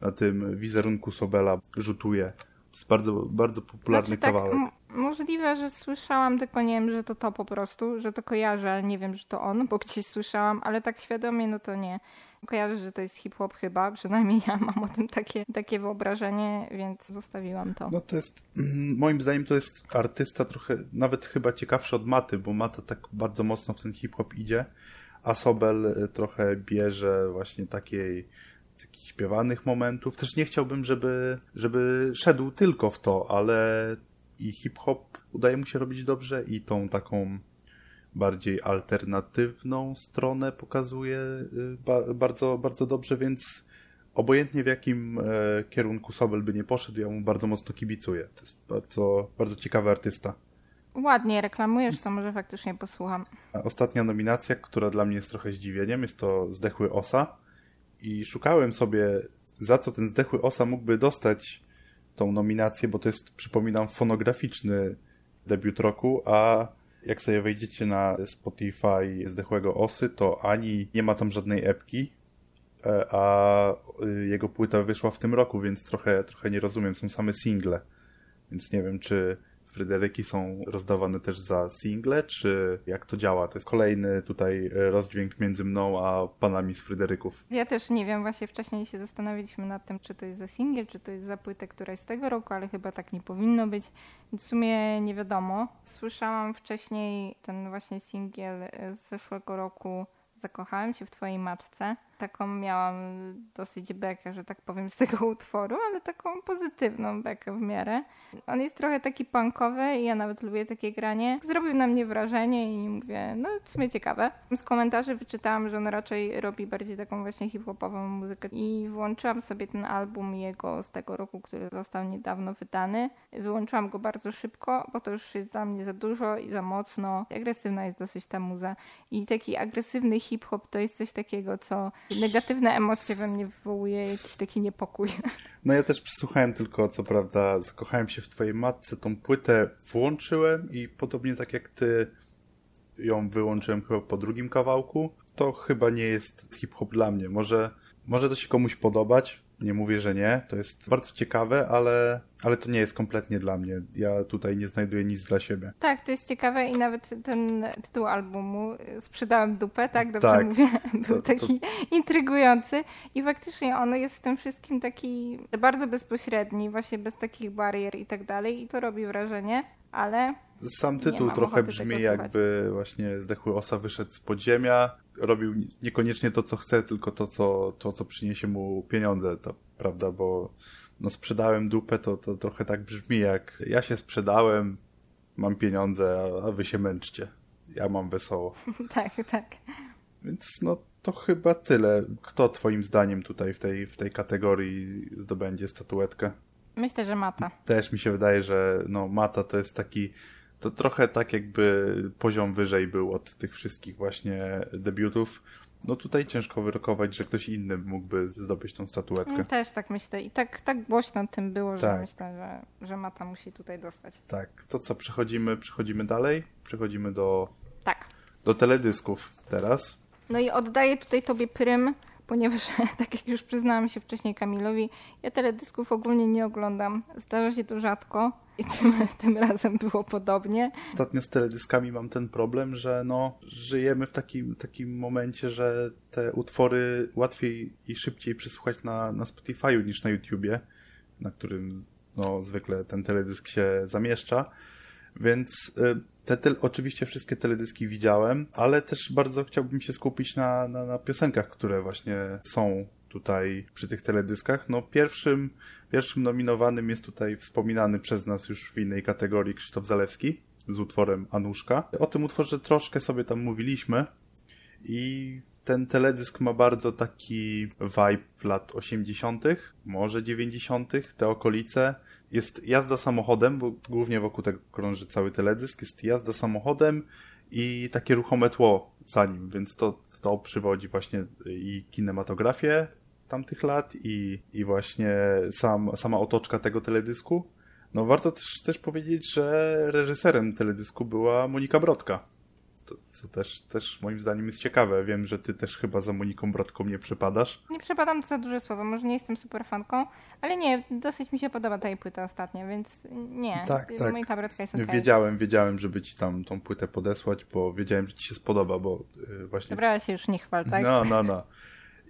na tym wizerunku Sobela rzutuje. Jest bardzo, bardzo popularny znaczy, tak, kawałek. Możliwe, że słyszałam, tylko nie wiem, że to to po prostu, że to kojarzę, ale nie wiem, że to on, bo gdzieś słyszałam, ale tak świadomie, no to nie. Kojarzę, że to jest hip-hop chyba, przynajmniej ja mam o tym takie, takie wyobrażenie, więc zostawiłam to. No to jest, [clears throat] moim zdaniem to jest artysta trochę, nawet chyba ciekawszy od Maty, bo Mata tak bardzo mocno w ten hip-hop idzie, a Sobel trochę bierze właśnie takiej takich śpiewanych momentów. Też nie chciałbym, żeby, żeby szedł tylko w to, ale i hip-hop udaje mu się robić dobrze i tą taką bardziej alternatywną stronę pokazuje y, ba bardzo, bardzo dobrze, więc obojętnie w jakim e, kierunku Sobel by nie poszedł, ja mu bardzo mocno kibicuję. To jest bardzo, bardzo ciekawy artysta. Ładnie reklamujesz, to może faktycznie posłucham. Ostatnia nominacja, która dla mnie jest trochę zdziwieniem, jest to Zdechły Osa i szukałem sobie, za co ten zdechły osa mógłby dostać tą nominację, bo to jest, przypominam, fonograficzny debiut roku, a jak sobie wejdziecie na Spotify zdechłego osy, to ani nie ma tam żadnej epki, e, a y, jego płyta wyszła w tym roku, więc trochę, trochę nie rozumiem, są same single. Więc nie wiem, czy Fryderyki są rozdawane też za single, czy jak to działa? To jest kolejny tutaj e, rozdźwięk między mną a panami z Fryderyków. Ja też nie wiem, właśnie wcześniej się zastanawialiśmy nad tym, czy to jest za single, czy to jest za płytę, która jest z tego roku, ale chyba tak nie powinno być. W sumie nie wiadomo. Słyszałam wcześniej ten właśnie singiel z zeszłego roku Zakochałem się w twojej matce taką miałam dosyć bekę, że tak powiem, z tego [laughs] utworu, ale taką pozytywną bekę w miarę. On jest trochę taki punkowy i ja nawet lubię takie granie. Zrobił na mnie wrażenie i mówię, no w sumie ciekawe. Z komentarzy wyczytałam, że on raczej robi bardziej taką właśnie hip-hopową muzykę i włączyłam sobie ten album jego z tego roku, który został niedawno wydany. Wyłączyłam go bardzo szybko, bo to już jest dla mnie za dużo i za mocno. Agresywna jest dosyć ta muza i taki agresywny hip-hop to jest coś takiego, co negatywne emocje we mnie wywołuje jakiś taki niepokój. No ja też przesłuchałem tylko, co prawda, zakochałem się w twojej matce, tą płytę włączyłem i podobnie tak jak ty ją wyłączyłem chyba po drugim kawałku, to chyba nie jest hip-hop dla mnie. Może, może to się komuś podobać, nie mówię, że nie. To jest bardzo ciekawe, ale, ale to nie jest kompletnie dla mnie. Ja tutaj nie znajduję nic dla siebie. Tak, to jest ciekawe i nawet ten tytuł albumu Sprzedałem dupę, tak? Dobrze tak, mówię? [laughs] Był to, taki to... intrygujący i faktycznie on jest w tym wszystkim taki bardzo bezpośredni, właśnie bez takich barier i tak dalej i to robi wrażenie, ale sam tytuł trochę brzmi jakby właśnie zdechły osa wyszedł z podziemia, robił niekoniecznie to, co chce, tylko to, co, to, co przyniesie mu pieniądze, to, prawda, bo no sprzedałem dupę, to, to trochę tak brzmi jak ja się sprzedałem, mam pieniądze, a, a wy się męczcie. Ja mam wesoło. [laughs] tak, tak. Więc no to chyba tyle. Kto twoim zdaniem tutaj w tej, w tej kategorii zdobędzie statuetkę? Myślę, że Mata. Też mi się wydaje, że no, Mata to jest taki, to trochę tak jakby poziom wyżej był od tych wszystkich właśnie debiutów. No tutaj ciężko wyrokować, że ktoś inny mógłby zdobyć tą statuetkę. Mm, też tak myślę. I tak, tak głośno o tym było, że tak. myślę, że, że Mata musi tutaj dostać. Tak. To co, przechodzimy, przechodzimy dalej? Przechodzimy do... Tak. Do teledysków teraz. No i oddaję tutaj tobie prym ponieważ [laughs] tak jak już przyznałam się wcześniej Kamilowi, ja teledysków ogólnie nie oglądam. Zdarza się to rzadko i tym, [laughs] tym razem było podobnie. Ostatnio z teledyskami mam ten problem, że no, żyjemy w takim, takim momencie, że te utwory łatwiej i szybciej przesłuchać na, na Spotify'u niż na YouTubie, na którym no, zwykle ten teledysk się zamieszcza. Więc y, te, te, oczywiście wszystkie teledyski widziałem, ale też bardzo chciałbym się skupić na, na, na piosenkach, które właśnie są tutaj przy tych teledyskach. No pierwszym, pierwszym nominowanym jest tutaj wspominany przez nas już w innej kategorii Krzysztof Zalewski z utworem Anuszka. O tym utworze troszkę sobie tam mówiliśmy i ten teledysk ma bardzo taki vibe lat 80., może 90., te okolice jest jazda samochodem, bo głównie wokół tego krąży cały teledysk, jest jazda samochodem i takie ruchome tło za nim, więc to, to przywodzi właśnie i kinematografię tamtych lat i, i właśnie sam, sama otoczka tego teledysku. No warto też, też powiedzieć, że reżyserem teledysku była Monika Brodka to, co też, też moim zdaniem jest ciekawe. Wiem, że ty też chyba za Moniką Brodką nie przepadasz. Nie przepadam to za duże słowo, może nie jestem super fanką, ale nie, dosyć mi się podoba ta jej płyta ostatnia, więc nie, tak, tak. Monika Brodka jest okay. Wiedziałem, wiedziałem, żeby ci tam tą płytę podesłać, bo wiedziałem, że ci się spodoba, bo yy, właśnie... Dobra, ale się już nie chwal, tak? No, no, no. [laughs]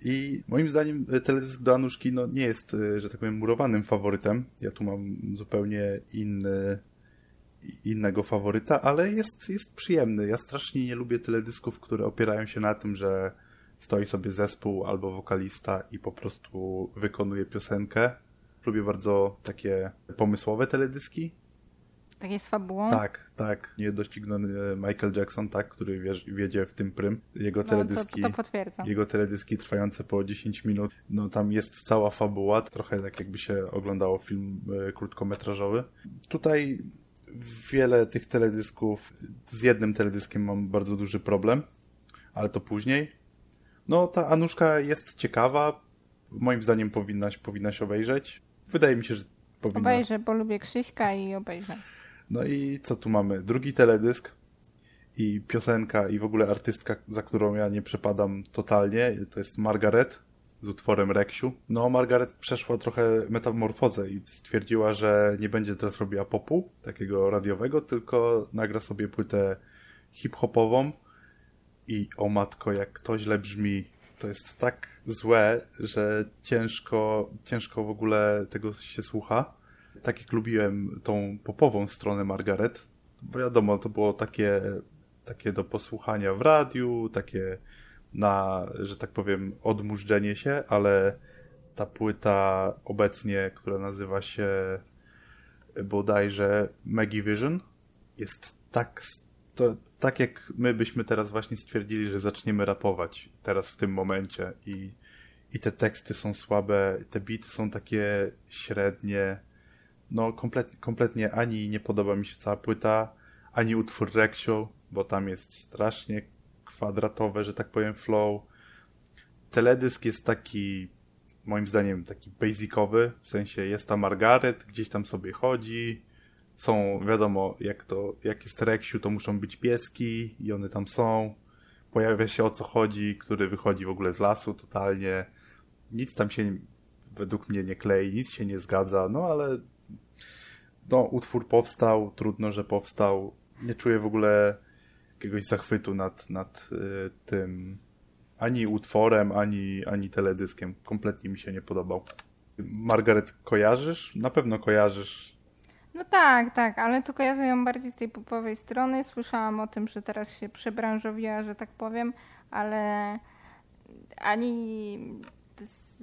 I moim zdaniem y, teledysk do Anuszki no, nie jest, y, że tak powiem, murowanym faworytem. Ja tu mam zupełnie inny innego faworyta, ale jest, jest przyjemny. Ja strasznie nie lubię teledysków, które opierają się na tym, że stoi sobie zespół albo wokalista i po prostu wykonuje piosenkę. Lubię bardzo takie pomysłowe teledyski. Takie z fabułą? Tak, tak. Niedościgniony Michael Jackson, tak, który wiedzie w tym prym. Jego teledyski, no, to, to potwierdzam. Jego teledyski trwające po 10 minut. No tam jest cała fabuła, trochę tak jakby się oglądało film e, krótkometrażowy. Tutaj wiele tych teledysków, z jednym teledyskiem mam bardzo duży problem, ale to później. No, ta Anuszka jest ciekawa. Moim zdaniem powinnaś, powinnaś obejrzeć. Wydaje mi się, że powinna. Obejrzę, bo lubię Krzyśka i obejrzę. No i co tu mamy? Drugi teledysk i piosenka i w ogóle artystka, za którą ja nie przepadam totalnie. To jest Margaret z utworem Reksiu. No, Margaret przeszła trochę metamorfozę i stwierdziła, że nie będzie teraz robiła popu, takiego radiowego, tylko nagra sobie płytę hip-hopową i o matko, jak to źle brzmi. To jest tak złe, że ciężko, ciężko w ogóle tego się słucha. Tak jak lubiłem tą popową stronę Margaret, wiadomo, to było takie, takie do posłuchania w radiu, takie na, że tak powiem, odmurzdzenie się, ale ta płyta obecnie, która nazywa się bodajże Maggie Vision, jest tak, to, tak jak my byśmy teraz właśnie stwierdzili, że zaczniemy rapować teraz w tym momencie i, i te teksty są słabe, te bity są takie średnie, no kompletnie, kompletnie ani nie podoba mi się cała płyta, ani utwór Rexio, bo tam jest strasznie kwadratowe, że tak powiem, flow. Teledysk jest taki, moim zdaniem, taki basicowy, w sensie jest ta Margaret, gdzieś tam sobie chodzi, są, wiadomo, jak to, jak jest Reksiu, to muszą być pieski i one tam są. Pojawia się o co chodzi, który wychodzi w ogóle z lasu totalnie. Nic tam się według mnie nie klei, nic się nie zgadza, no ale no, utwór powstał, trudno, że powstał. Nie czuję w ogóle jakiegoś zachwytu nad, nad y, tym ani utworem, ani, ani teledyskiem. Kompletnie mi się nie podobał. Margaret kojarzysz? Na pewno kojarzysz. No tak, tak, ale to kojarzę ją bardziej z tej popowej strony. Słyszałam o tym, że teraz się przebranżowiła, że tak powiem, ale ani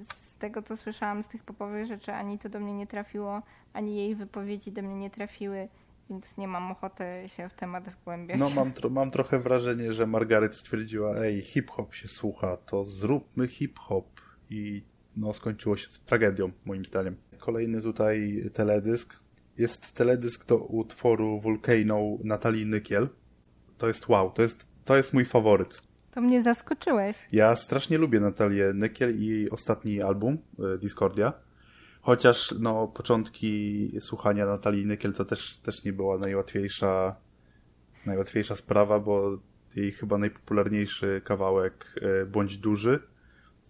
z tego, co słyszałam z tych popowych rzeczy, ani to do mnie nie trafiło, ani jej wypowiedzi do mnie nie trafiły więc nie mam ochoty się w temat wgłębiać. No mam, tro mam trochę wrażenie, że Margaret stwierdziła, ej, hip-hop się słucha, to zróbmy hip-hop i no skończyło się tragedią, moim zdaniem. Kolejny tutaj teledysk. Jest teledysk do utworu Volcano Natalii Nykiel. To jest wow, to jest, to jest mój faworyt. To mnie zaskoczyłeś. Ja strasznie lubię Natalię Nykiel i jej ostatni album, e, Discordia. Chociaż no, początki słuchania Natalii Nykiel to też, też nie była najłatwiejsza, najłatwiejsza sprawa, bo jej chyba najpopularniejszy kawałek e, Bądź Duży,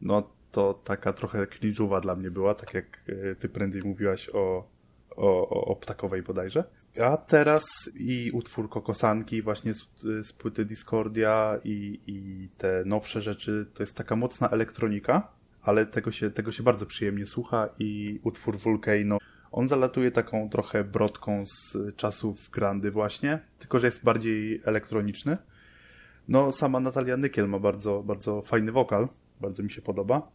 no to taka trochę cringe'owa dla mnie była, tak jak e, ty prędzej mówiłaś o, o, o, o ptakowej bodajże. A teraz i utwór Kokosanki właśnie z, z płyty Discordia i, i te nowsze rzeczy, to jest taka mocna elektronika, ale tego się, tego się bardzo przyjemnie słucha i utwór Volcano, on zalatuje taką trochę brodką z czasów Grandy właśnie, tylko że jest bardziej elektroniczny. No sama Natalia Nykiel ma bardzo, bardzo fajny wokal, bardzo mi się podoba.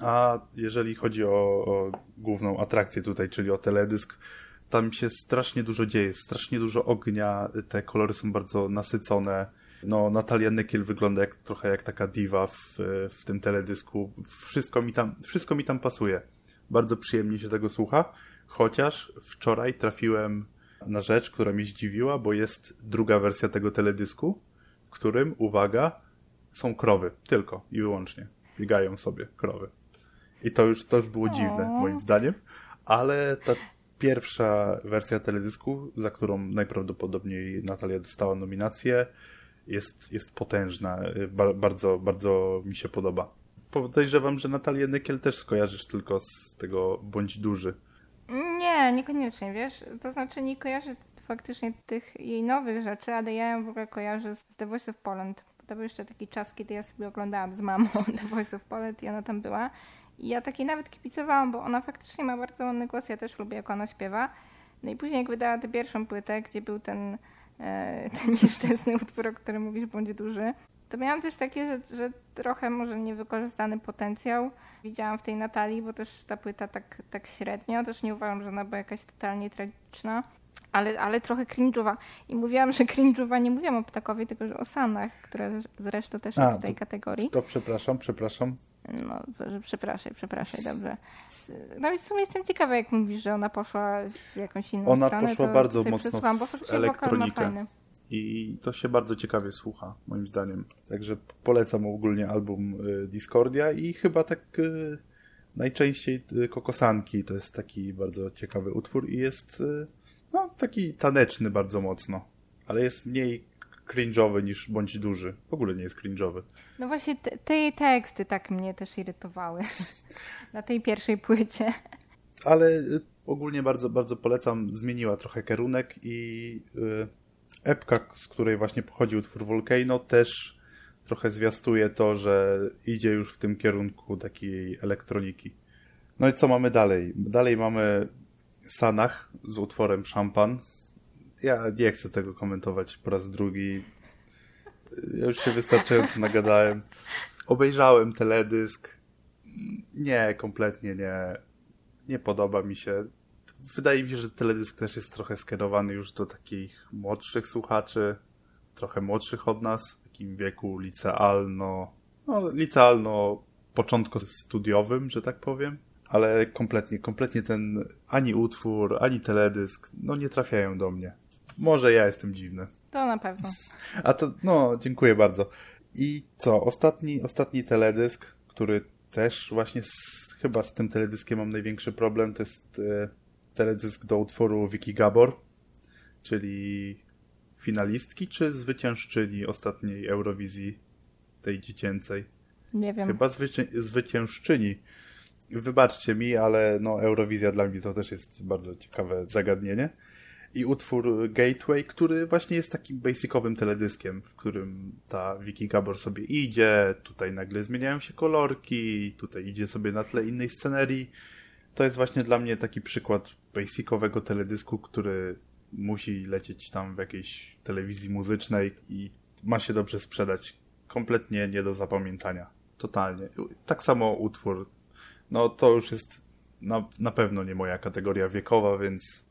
A jeżeli chodzi o, o główną atrakcję tutaj, czyli o teledysk, tam się strasznie dużo dzieje, strasznie dużo ognia, te kolory są bardzo nasycone. No, Natalia Nykiel wygląda jak, trochę jak taka diva w, w tym teledysku. Wszystko mi, tam, wszystko mi tam pasuje. Bardzo przyjemnie się tego słucha, chociaż wczoraj trafiłem na rzecz, która mnie zdziwiła, bo jest druga wersja tego teledysku, w którym, uwaga, są krowy, tylko i wyłącznie. Biegają sobie krowy. I to już, to już było dziwne, moim zdaniem. Ale ta pierwsza wersja teledysku, za którą najprawdopodobniej Natalia dostała nominację, jest, jest potężna. Ba bardzo, bardzo mi się podoba. Podejrzewam, że Natalię Nykiel też skojarzysz tylko z tego Bądź Duży. Nie, niekoniecznie, wiesz. To znaczy nie kojarzę faktycznie tych jej nowych rzeczy, ale ja ją w ogóle kojarzę z The Voice of Poland. To był jeszcze taki czas, kiedy ja sobie oglądałam z mamą [laughs] The Voice of Poland i ona tam była. I ja takiej nawet kipicowałam, bo ona faktycznie ma bardzo ładny głos, ja też lubię jak ona śpiewa. No i później jak wydała tę pierwszą płytę, gdzie był ten, ten nieszczęsny utwór, o którym mówisz, bądź duży, to miałam też takie, że, że trochę może niewykorzystany potencjał widziałam w tej Natalii, bo też ta płyta tak, tak średnio, też nie uważam, że ona była jakaś totalnie tragiczna ale, ale trochę cringe'owa. I mówiłam, że cringe'owa nie mówiłam o Ptakowie, tylko że o Sanach, która zresztą też jest w tej to, kategorii. To przepraszam, przepraszam. No, przepraszaj, przepraszaj, dobrze. No i w sumie jestem ciekawa, jak mówisz, że ona poszła w jakąś inną ona stronę. Ona poszła bardzo mocno bo w elektronikę. I to się bardzo ciekawie słucha, moim zdaniem. Także polecam ogólnie album y, Discordia i chyba tak y, najczęściej y, Kokosanki to jest taki bardzo ciekawy utwór i jest no, taki taneczny bardzo mocno, ale jest mniej cringe'owy niż bądź duży. W ogóle nie jest cringe'owy. No właśnie te, te teksty tak mnie też irytowały [laughs] na tej pierwszej płycie. Ale y, ogólnie bardzo, bardzo polecam. Zmieniła trochę kierunek i y, epka, z której właśnie pochodzi utwór Volcano też trochę zwiastuje to, że idzie już w tym kierunku takiej elektroniki. No i co mamy dalej? Dalej mamy Sanach z utworem Szampan. Ja nie chcę tego komentować po raz drugi. Ja już się wystarczająco nagadałem. Obejrzałem teledysk. Nie, kompletnie nie. Nie podoba mi się. Wydaje mi się, że teledysk też jest trochę skierowany już do takich młodszych słuchaczy, trochę młodszych od nas, w takim wieku licealno, no licealno początko studiowym, że tak powiem ale kompletnie, kompletnie ten ani utwór, ani teledysk, no nie trafiają do mnie. Może ja jestem dziwny. To na pewno. [laughs] A to, no, dziękuję bardzo. I co, ostatni, ostatni teledysk, który też właśnie z, chyba z tym teledyskiem mam największy problem, to jest e, teledysk do utworu Vicky Gabor, czyli finalistki czy zwyciężczyni ostatniej Eurowizji, tej dziecięcej? Nie wiem. Chyba zwycię zwyciężczyni wybaczcie mi, ale no Eurowizja dla mnie to też jest bardzo ciekawe zagadnienie. I utwór Gateway, który właśnie jest takim basicowym teledyskiem, w którym ta Vicky Gabor sobie idzie, tutaj nagle zmieniają się kolorki, tutaj idzie sobie na tle innej scenerii. To jest właśnie dla mnie taki przykład basicowego teledysku, który musi lecieć tam w jakiejś telewizji muzycznej i ma się dobrze sprzedać. Kompletnie nie do zapamiętania. Totalnie. Tak samo utwór no to już jest na, na pewno nie moja kategoria wiekowa, więc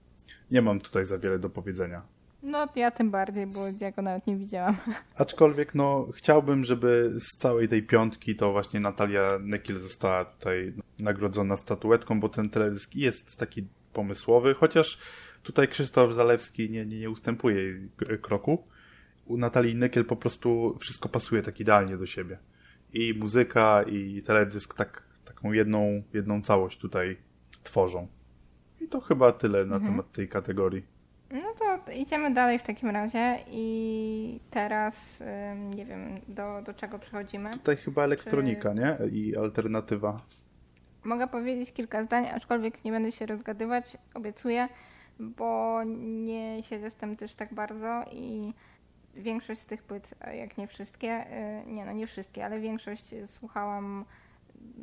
nie mam tutaj za wiele do powiedzenia. No ja tym bardziej, bo ja go nawet nie widziałam. [laughs] Aczkolwiek no chciałbym, żeby z całej tej piątki to właśnie Natalia Nekiel została tutaj nagrodzona statuetką, bo ten teledysk jest taki pomysłowy, chociaż tutaj Krzysztof Zalewski nie, nie, nie ustępuje jej kroku. U Natalii Nekiel po prostu wszystko pasuje tak idealnie do siebie. I muzyka, i teledysk tak, taką jedną, jedną całość tutaj tworzą. I to chyba tyle na mhm. temat tej kategorii. No to idziemy dalej w takim razie i teraz nie wiem, do, do czego przechodzimy. Tutaj chyba elektronika, Czy... nie? I alternatywa. Mogę powiedzieć kilka zdań, aczkolwiek nie będę się rozgadywać, obiecuję, bo nie siedzę w tym też tak bardzo i większość z tych płyt, jak nie wszystkie, y, nie no nie wszystkie, ale większość słuchałam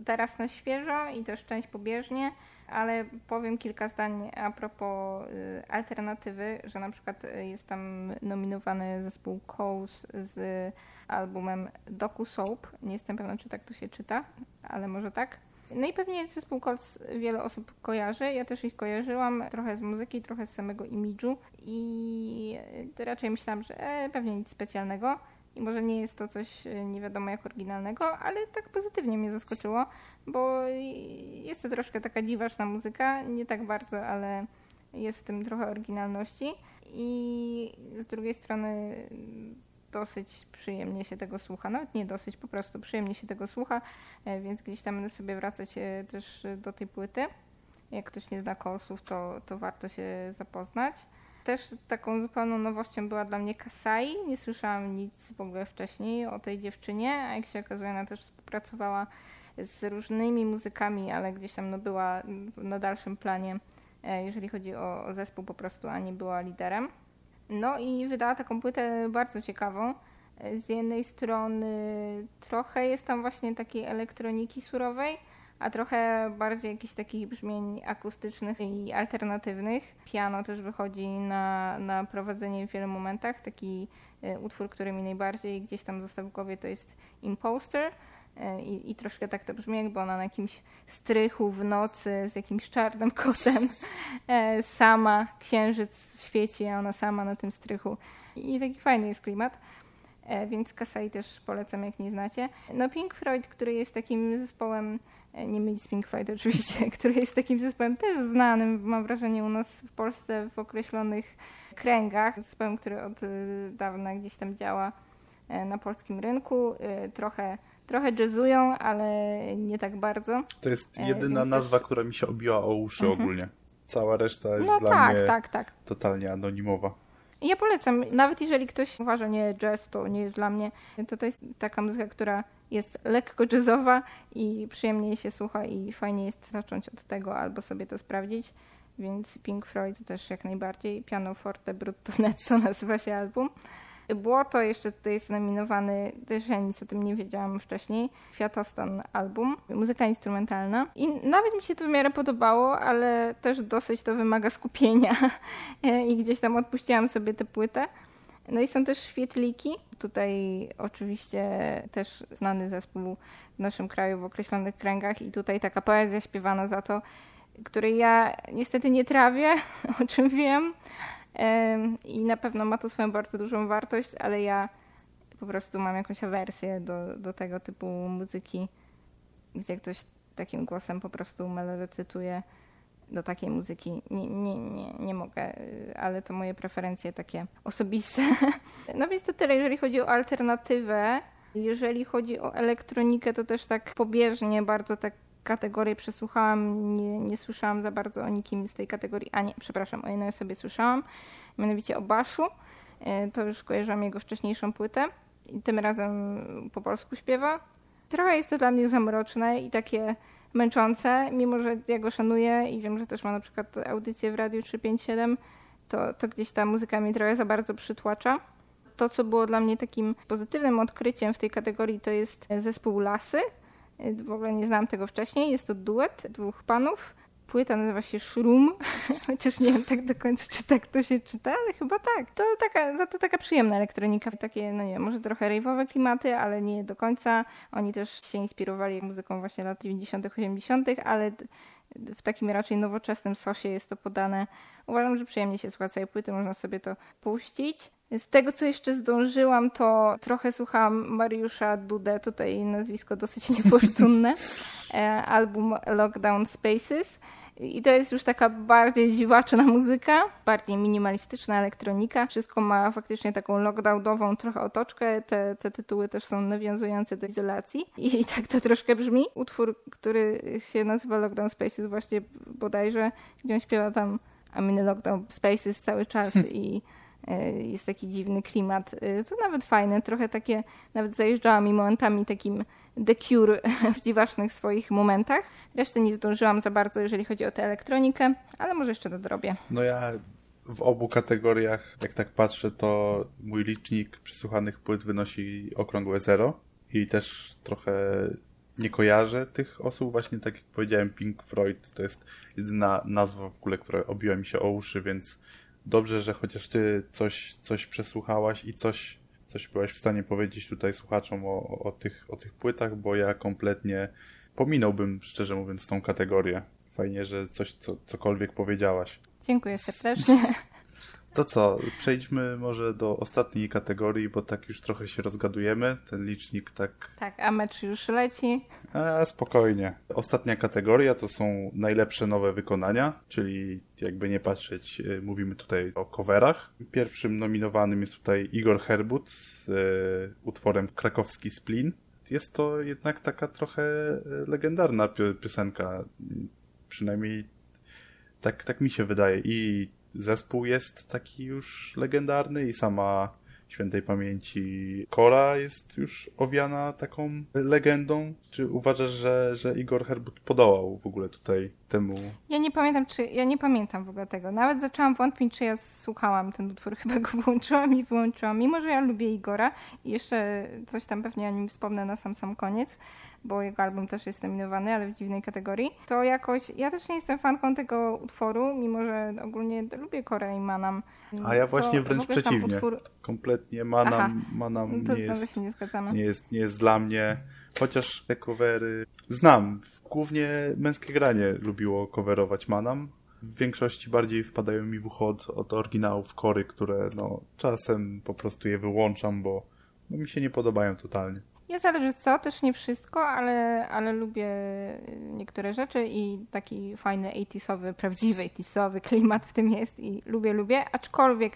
teraz na świeżo i też część pobieżnie, ale powiem kilka zdań a propos y, alternatywy, że na przykład y, jest tam nominowany zespół Coase z albumem Doku Soap. Nie jestem pewna, czy tak to się czyta, ale może tak. No i pewnie zespół Colts wiele osób kojarzy. Ja też ich kojarzyłam trochę z muzyki, trochę z samego imidżu i raczej myślałam, że e, pewnie nic specjalnego i może nie jest to coś e, nie wiadomo jak oryginalnego, ale tak pozytywnie mnie zaskoczyło, bo jest to troszkę taka dziwaczna muzyka, nie tak bardzo, ale jest w tym trochę oryginalności i z drugiej strony dosyć przyjemnie się tego słucha, nawet nie dosyć, po prostu przyjemnie się tego słucha, e, więc gdzieś tam będę sobie wracać e, też do tej płyty. Jak ktoś nie zna kosów, to, to warto się zapoznać. Też taką zupełną nowością była dla mnie Kasai. Nie słyszałam nic w ogóle wcześniej o tej dziewczynie, a jak się okazuje, ona też współpracowała z różnymi muzykami, ale gdzieś tam no, była na dalszym planie, e, jeżeli chodzi o, o zespół po prostu, a nie była liderem. No i wydała taką płytę bardzo ciekawą. E, z jednej strony trochę jest tam właśnie takiej elektroniki surowej, a trochę bardziej jakichś takich brzmień akustycznych i alternatywnych. Piano też wychodzi na, na prowadzenie w wielu momentach. Taki e, utwór, który mi najbardziej gdzieś tam został w głowie, to jest Imposter. E, I, I troszkę tak to brzmi, jakby ona na jakimś strychu w nocy z jakimś czarnym [laughs] kotem e, sama, księżyc świeci, a ona sama na tym strychu. I taki fajny jest klimat. E, więc Kasai też polecam, jak nie znacie. No Pink Floyd, który jest takim zespołem, e, nie mylić z Pink Floyd [laughs] oczywiście, który jest takim zespołem też znanym, mam wrażenie, u nas w Polsce w określonych kręgach. Zespołem, który od e, dawna gdzieś tam działa na polskim rynku. Trochę trochę jazzują, ale nie tak bardzo. To jest jedyna Więc nazwa, też... która mi się obiła o uszy mhm. ogólnie. Cała reszta jest no dla tak, mnie tak, tak. totalnie anonimowa. Ja polecam, nawet jeżeli ktoś uważa, nie, jazz to nie jest dla mnie, to to jest taka muzyka, która jest lekko jazzowa i przyjemnie się słucha i fajnie jest zacząć od tego albo sobie to sprawdzić. Więc Pink Floyd to też jak najbardziej. Piano Forte Brutto [laughs] Netto nazywa się album. Błoto jeszcze tutaj jest nominowany, też ja nic o tym nie wiedziałam wcześniej, Kwiatostan album, muzyka instrumentalna. I nawet mi się to w miarę podobało, ale też dosyć to wymaga skupienia [laughs] i gdzieś tam odpuściłam sobie tę płytę. No i są też świetliki. Tutaj oczywiście też znany zespół w naszym kraju w określonych kręgach i tutaj taka poezja śpiewana za to, której ja niestety nie trawię, [laughs] o czym wiem, i na pewno ma to swoją bardzo dużą wartość, ale ja po prostu mam jakąś awersję do, do tego typu muzyki, gdzie ktoś takim głosem po prostu melodycytuje do takiej muzyki. Nie, nie, nie, nie mogę, ale to moje preferencje takie osobiste. [laughs] No więc to tyle, jeżeli chodzi o alternatywę. Jeżeli chodzi o elektronikę, to też tak pobieżnie, bardzo tak kategorię przesłuchałam, nie, nie słyszałam za bardzo o nikim z tej kategorii, a nie, przepraszam, o jednej osobie słyszałam, mianowicie o Baszu. E, to już kojarzyłam jego wcześniejszą płytę i tym razem po polsku śpiewa. Trochę jest to dla mnie zamroczne i takie męczące, mimo że ja go szanuję i wiem, że też ma na przykład audycję w Radiu 357, to, to gdzieś ta muzyka mnie trochę za bardzo przytłacza. To, co było dla mnie takim pozytywnym odkryciem w tej kategorii, to jest zespół Lasy, w ogóle nie znałam tego wcześniej. Jest to duet dwóch panów. Płyta nazywa się Shroom, [laughs] chociaż nie wiem tak do końca, czy tak to się czyta, ale chyba tak. To taka, za to taka przyjemna elektronika, takie, no nie wiem, może trochę rave'owe klimaty, ale nie do końca. Oni też się inspirowali muzyką właśnie lat 90., 80., ale w takim raczej nowoczesnym sosie jest to podane. Uważam, że przyjemnie się słucha całej płyty, można sobie to puścić. Z tego, co jeszcze zdążyłam, to trochę słuchałam Mariusza Dudę, tutaj nazwisko dosyć [laughs] niefortunne, e, album Lockdown Spaces. I to jest już taka bardziej dziwaczna muzyka, bardziej minimalistyczna elektronika. Wszystko ma faktycznie taką lockdownową trochę otoczkę. Te, te tytuły też są nawiązujące do izolacji. I tak to troszkę brzmi. Utwór, który się nazywa Lockdown Spaces właśnie bodajże, gdzie on śpiewa tam I'm in lockdown spaces cały czas [laughs] i jest taki dziwny klimat. E, to nawet fajne, trochę takie, nawet zajeżdżała mi momentami takim The Cure [laughs] w dziwacznych swoich momentach. Resztę nie zdążyłam za bardzo, jeżeli chodzi o tę elektronikę, ale może jeszcze dodrobię. No ja w obu kategoriach, jak tak patrzę, to mój licznik przysłuchanych płyt wynosi okrągłe zero i też trochę nie kojarzę tych osób. Właśnie tak jak powiedziałem, Pink Floyd to jest jedyna nazwa w ogóle, która obiła mi się o uszy, więc dobrze, że chociaż ty coś, coś przesłuchałaś i coś coś byłeś w stanie powiedzieć tutaj słuchaczom o, o, tych, o tych płytach, bo ja kompletnie pominąłbym, szczerze mówiąc, tą kategorię. Fajnie, że coś, co, cokolwiek powiedziałaś. Dziękuję serdecznie. To co, przejdźmy może do ostatniej kategorii, bo tak już trochę się rozgadujemy. Ten licznik tak. Tak, a mecz już leci. A, spokojnie. Ostatnia kategoria to są najlepsze nowe wykonania, czyli jakby nie patrzeć, y, mówimy tutaj o coverach. Pierwszym nominowanym jest tutaj Igor Herbut z y, utworem Krakowski Splin. Jest to jednak taka trochę y, legendarna piosenka. Przynajmniej tak, tak mi się wydaje. I zespół jest taki już legendarny i sama świętej pamięci Kora jest już owiana taką legendą? Czy uważasz, że, że Igor Herbut podołał w ogóle tutaj temu? Ja nie pamiętam, czy ja nie pamiętam w ogóle tego. Nawet zaczęłam wątpić, czy ja słuchałam ten utwór, [laughs] chyba go włączyłam i wyłączyłam. Mimo, że ja lubię Igora i jeszcze coś tam pewnie o nim wspomnę na sam sam koniec bo jego album też jest nominowany, ale w dziwnej kategorii, to jakoś, ja też nie jestem fanką tego utworu, mimo że ogólnie lubię Korę i Manam. A ja właśnie wręcz przeciwnie. Utwór... Kompletnie Manam, Aha, Manam to nie, jest, nie, nie, jest, nie jest dla mnie, chociaż te covery znam. Głównie męskie granie lubiło coverować Manam, w większości bardziej wpadają mi w ucho od, od oryginałów kory, które no, czasem po prostu je wyłączam, bo no, mi się nie podobają totalnie. Ja zależy co, też nie wszystko, ale, ale lubię niektóre rzeczy i taki fajny 80 prawdziwy 80 klimat w tym jest i lubię, lubię, aczkolwiek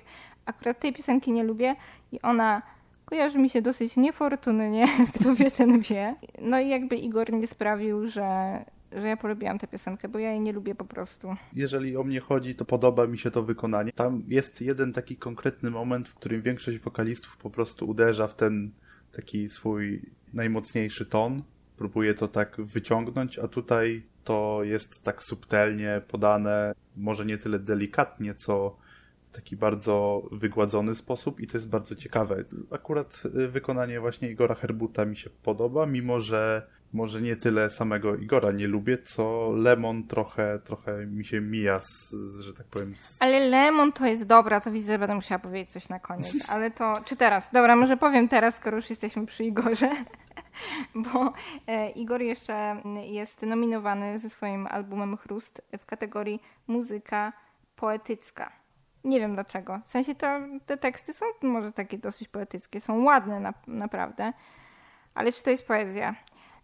akurat tej piosenki nie lubię i ona kojarzy mi się dosyć niefortunnie, [laughs] kto wie, ten wie. No i jakby Igor nie sprawił, że, że ja polubiłam tę piosenkę, bo ja jej nie lubię po prostu. Jeżeli o mnie chodzi, to podoba mi się to wykonanie. Tam jest jeden taki konkretny moment, w którym większość wokalistów po prostu uderza w ten taki swój najmocniejszy ton, próbuje to tak wyciągnąć, a tutaj to jest tak subtelnie podane, może nie tyle delikatnie, co w taki bardzo wygładzony sposób i to jest bardzo ciekawe. Akurat y, wykonanie właśnie Igora Herbuta mi się podoba, mimo że może nie tyle samego Igora nie lubię, co Lemon trochę, trochę mi się mija, z, że tak powiem. Z... Ale Lemon to jest dobra, to widzę, że będę musiała powiedzieć coś na koniec. [laughs] Ale to, czy teraz? Dobra, może powiem teraz, skoro już jesteśmy przy Igorze. [laughs] Bo e, Igor jeszcze jest nominowany ze swoim albumem Chrust w kategorii muzyka poetycka. Nie wiem dlaczego. W sensie to, te teksty są może takie dosyć poetyckie, są ładne na, naprawdę. Ale czy to jest poezja?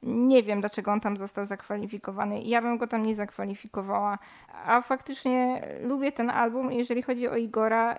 Nie wiem, dlaczego on tam został zakwalifikowany. Ja bym go tam nie zakwalifikowała. A faktycznie lubię ten album. Jeżeli chodzi o Igora,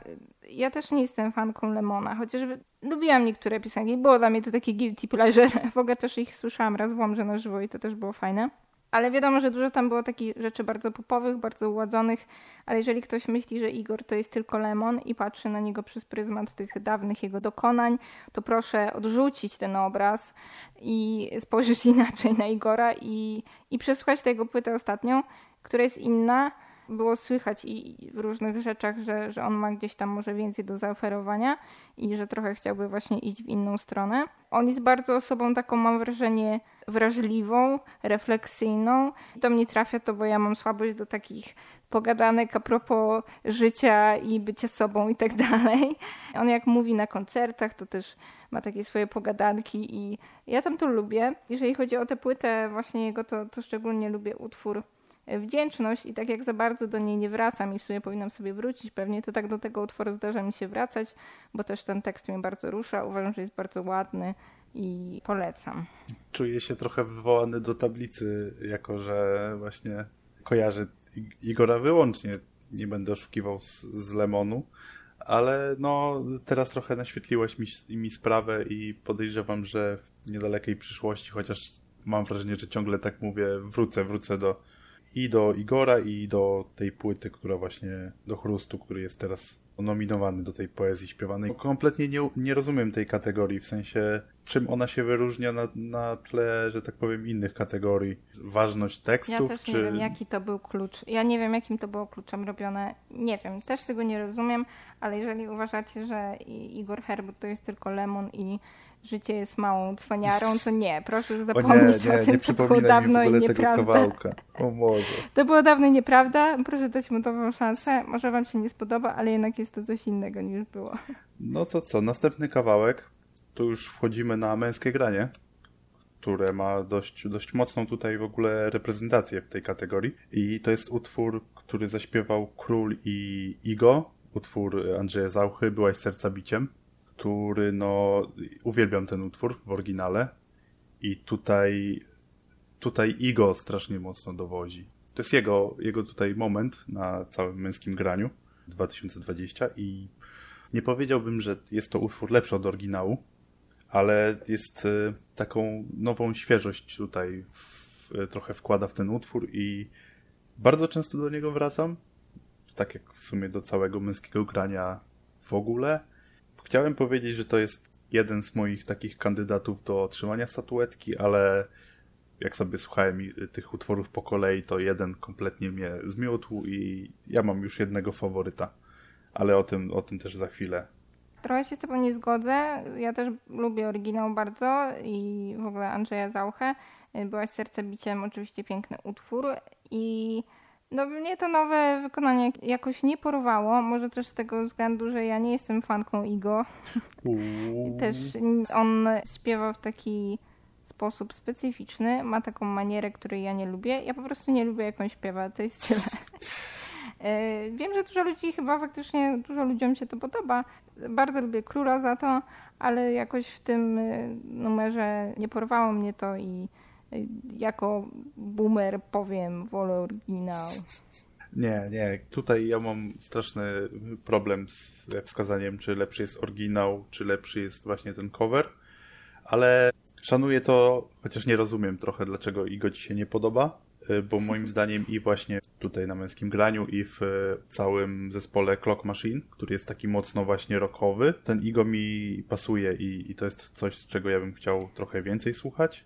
ja też nie jestem fanką Lemona, chociaż lubiłam niektóre piosenki. Było dla mnie to takie guilty pleasure. [laughs] W ogóle też ich słyszałam raz w na żywo i to też było fajne. Ale wiadomo, że dużo tam było takich rzeczy bardzo popowych, bardzo uładzonych, ale jeżeli ktoś myśli, że Igor to jest tylko lemon i patrzy na niego przez pryzmat tych dawnych jego dokonań, to proszę odrzucić ten obraz i spojrzeć [laughs] inaczej na Igora i, i przesłuchać tego płytę ostatnią, która jest inna, było słychać i w różnych rzeczach, że, że on ma gdzieś tam może więcej do zaoferowania i że trochę chciałby właśnie iść w inną stronę. On jest bardzo osobą taką, mam wrażenie, wrażliwą, refleksyjną. Do mnie trafia to, bo ja mam słabość do takich pogadanek a propos życia i bycia sobą i tak dalej. On jak mówi na koncertach, to też ma takie swoje pogadanki i ja tam to lubię. Jeżeli chodzi o tę płytę właśnie jego, to, to szczególnie lubię utwór wdzięczność i tak jak za bardzo do niej nie wracam i w sumie powinnam sobie wrócić pewnie, to tak do tego utworu zdarza mi się wracać, bo też ten tekst mnie bardzo rusza. Uważam, że jest bardzo ładny i polecam. Czuję się trochę wywołany do tablicy, jako że właśnie kojarzę Igora wyłącznie. Nie będę oszukiwał z, z Lemonu, ale no teraz trochę naświetliłeś mi, mi sprawę i podejrzewam, że w niedalekiej przyszłości, chociaż mam wrażenie, że ciągle tak mówię, wrócę, wrócę do i do Igora i do tej płyty, która właśnie do chrustu, który jest teraz nominowany do tej poezji śpiewanej. Kompletnie nie, nie rozumiem tej kategorii, w sensie czym ona się wyróżnia na, na tle, że tak powiem, innych kategorii. Ważność tekstów? Ja też czy... nie wiem, jaki to był klucz. Ja nie wiem, jakim to było kluczem robione. Nie wiem, też tego nie rozumiem, ale jeżeli uważacie, że Igor Herbut to jest tylko lemon i życie jest małą cwaniarą, to nie, proszę już zapomnieć o, nie, nie, o tym, nie to było dawno i nieprawda. O. To było dawno i nieprawda, proszę dać mu nową szansę. Może wam się nie spodoba, ale jednak jest to coś innego niż było. No to co, następny kawałek, to już wchodzimy na męskie granie, które ma dość, dość mocną tutaj w ogóle reprezentację w tej kategorii. I to jest utwór, który zaśpiewał Król i Igo, utwór Andrzeja Zauchy, Byłaś serca biciem który no uwielbiam ten utwór w oryginale i tutaj tutaj Igo strasznie mocno dowozi. To jest jego, jego tutaj moment na całym męskim graniu 2020 i nie powiedziałbym, że jest to utwór lepszy od oryginału, ale jest e, taką nową świeżość tutaj w, trochę wkłada w ten utwór i bardzo często do niego wracam, tak jak w sumie do całego męskiego grania w ogóle, Chciałem powiedzieć, że to jest jeden z moich takich kandydatów do otrzymania statuetki, ale jak sobie słuchałem tych utworów po kolei, to jeden kompletnie mnie zmiótł i ja mam już jednego faworyta. Ale o tym, o tym też za chwilę. Trochę się z tobą nie zgodzę. Ja też lubię oryginał bardzo i w ogóle Andrzeja Zauchę. Byłaś sercebiciem, oczywiście piękny utwór i no mnie to nowe wykonanie jakoś nie porwało. Może też z tego względu, że ja nie jestem fanką Igo. [laughs] też on śpiewa w taki sposób specyficzny, ma taką manierę, której ja nie lubię. Ja po prostu nie lubię, jak on śpiewa, to jest tyle. [laughs] E, wiem, że dużo ludzi chyba faktycznie, dużo ludziom się to podoba. Bardzo lubię króla za to, ale jakoś w tym e, numerze nie porwało mnie to i jako boomer powiem, wolę oryginał. Nie, nie. Tutaj ja mam straszny problem z wskazaniem, czy lepszy jest oryginał, czy lepszy jest właśnie ten cover, ale szanuję to, chociaż nie rozumiem trochę, dlaczego Igo ci się nie podoba, y, bo moim [laughs] zdaniem i właśnie tutaj na męskim graniu i w całym zespole Clock Machine, który jest taki mocno właśnie rockowy, ten Igo mi pasuje i, i to jest coś, z czego ja bym chciał trochę więcej słuchać.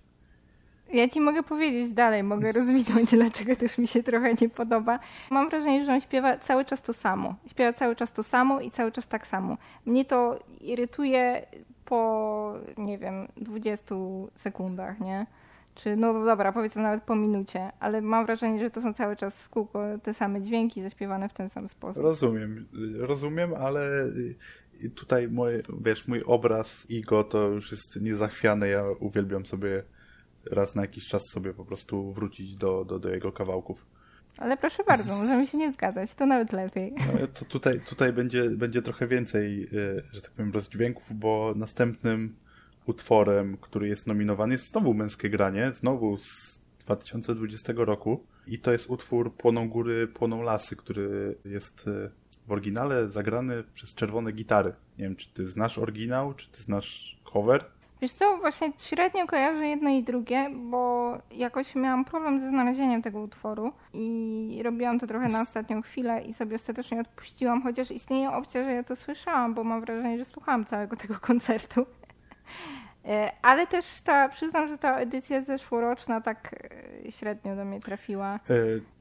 Ja ci mogę powiedzieć dalej, mogę [laughs] rozwinąć, dlaczego też mi się trochę nie podoba. Mam wrażenie, że on śpiewa cały czas to samo. Śpiewa cały czas to samo i cały czas tak samo. Mnie to irytuje po, nie wiem, 20 sekundach, nie? Czy, no dobra, powiedzmy nawet po minucie, ale mam wrażenie, że to są cały czas w kółko te same dźwięki zaśpiewane w ten sam sposób. Rozumiem, rozumiem, ale tutaj mój, wiesz, mój obraz Igo to już jest niezachwiany, ja uwielbiam sobie raz na jakiś czas sobie po prostu wrócić do, do, do jego kawałków. Ale proszę bardzo, możemy się nie zgadzać, to nawet lepiej. No, to tutaj, tutaj będzie, będzie trochę więcej, e, że tak powiem, rozdźwięków, bo następnym utworem, który jest nominowany, jest znowu Męskie Granie, znowu z 2020 roku i to jest utwór Płoną góry, płoną lasy, który jest e, w oryginale zagrany przez czerwone gitary. Nie wiem, czy ty znasz oryginał, czy ty znasz cover? Wiesz co, właśnie średnio kojarzę jedno i drugie, bo jakoś miałam problem ze znalezieniem tego utworu i robiłam to trochę na ostatnią chwilę i sobie ostatecznie odpuściłam, chociaż istnieje opcja, że ja to słyszałam, bo mam wrażenie, że słuchałam całego tego [laughs] koncertu. E, ale też ta, przyznam, że ta edycja zeszłoroczna tak e, średnio do mnie trafiła,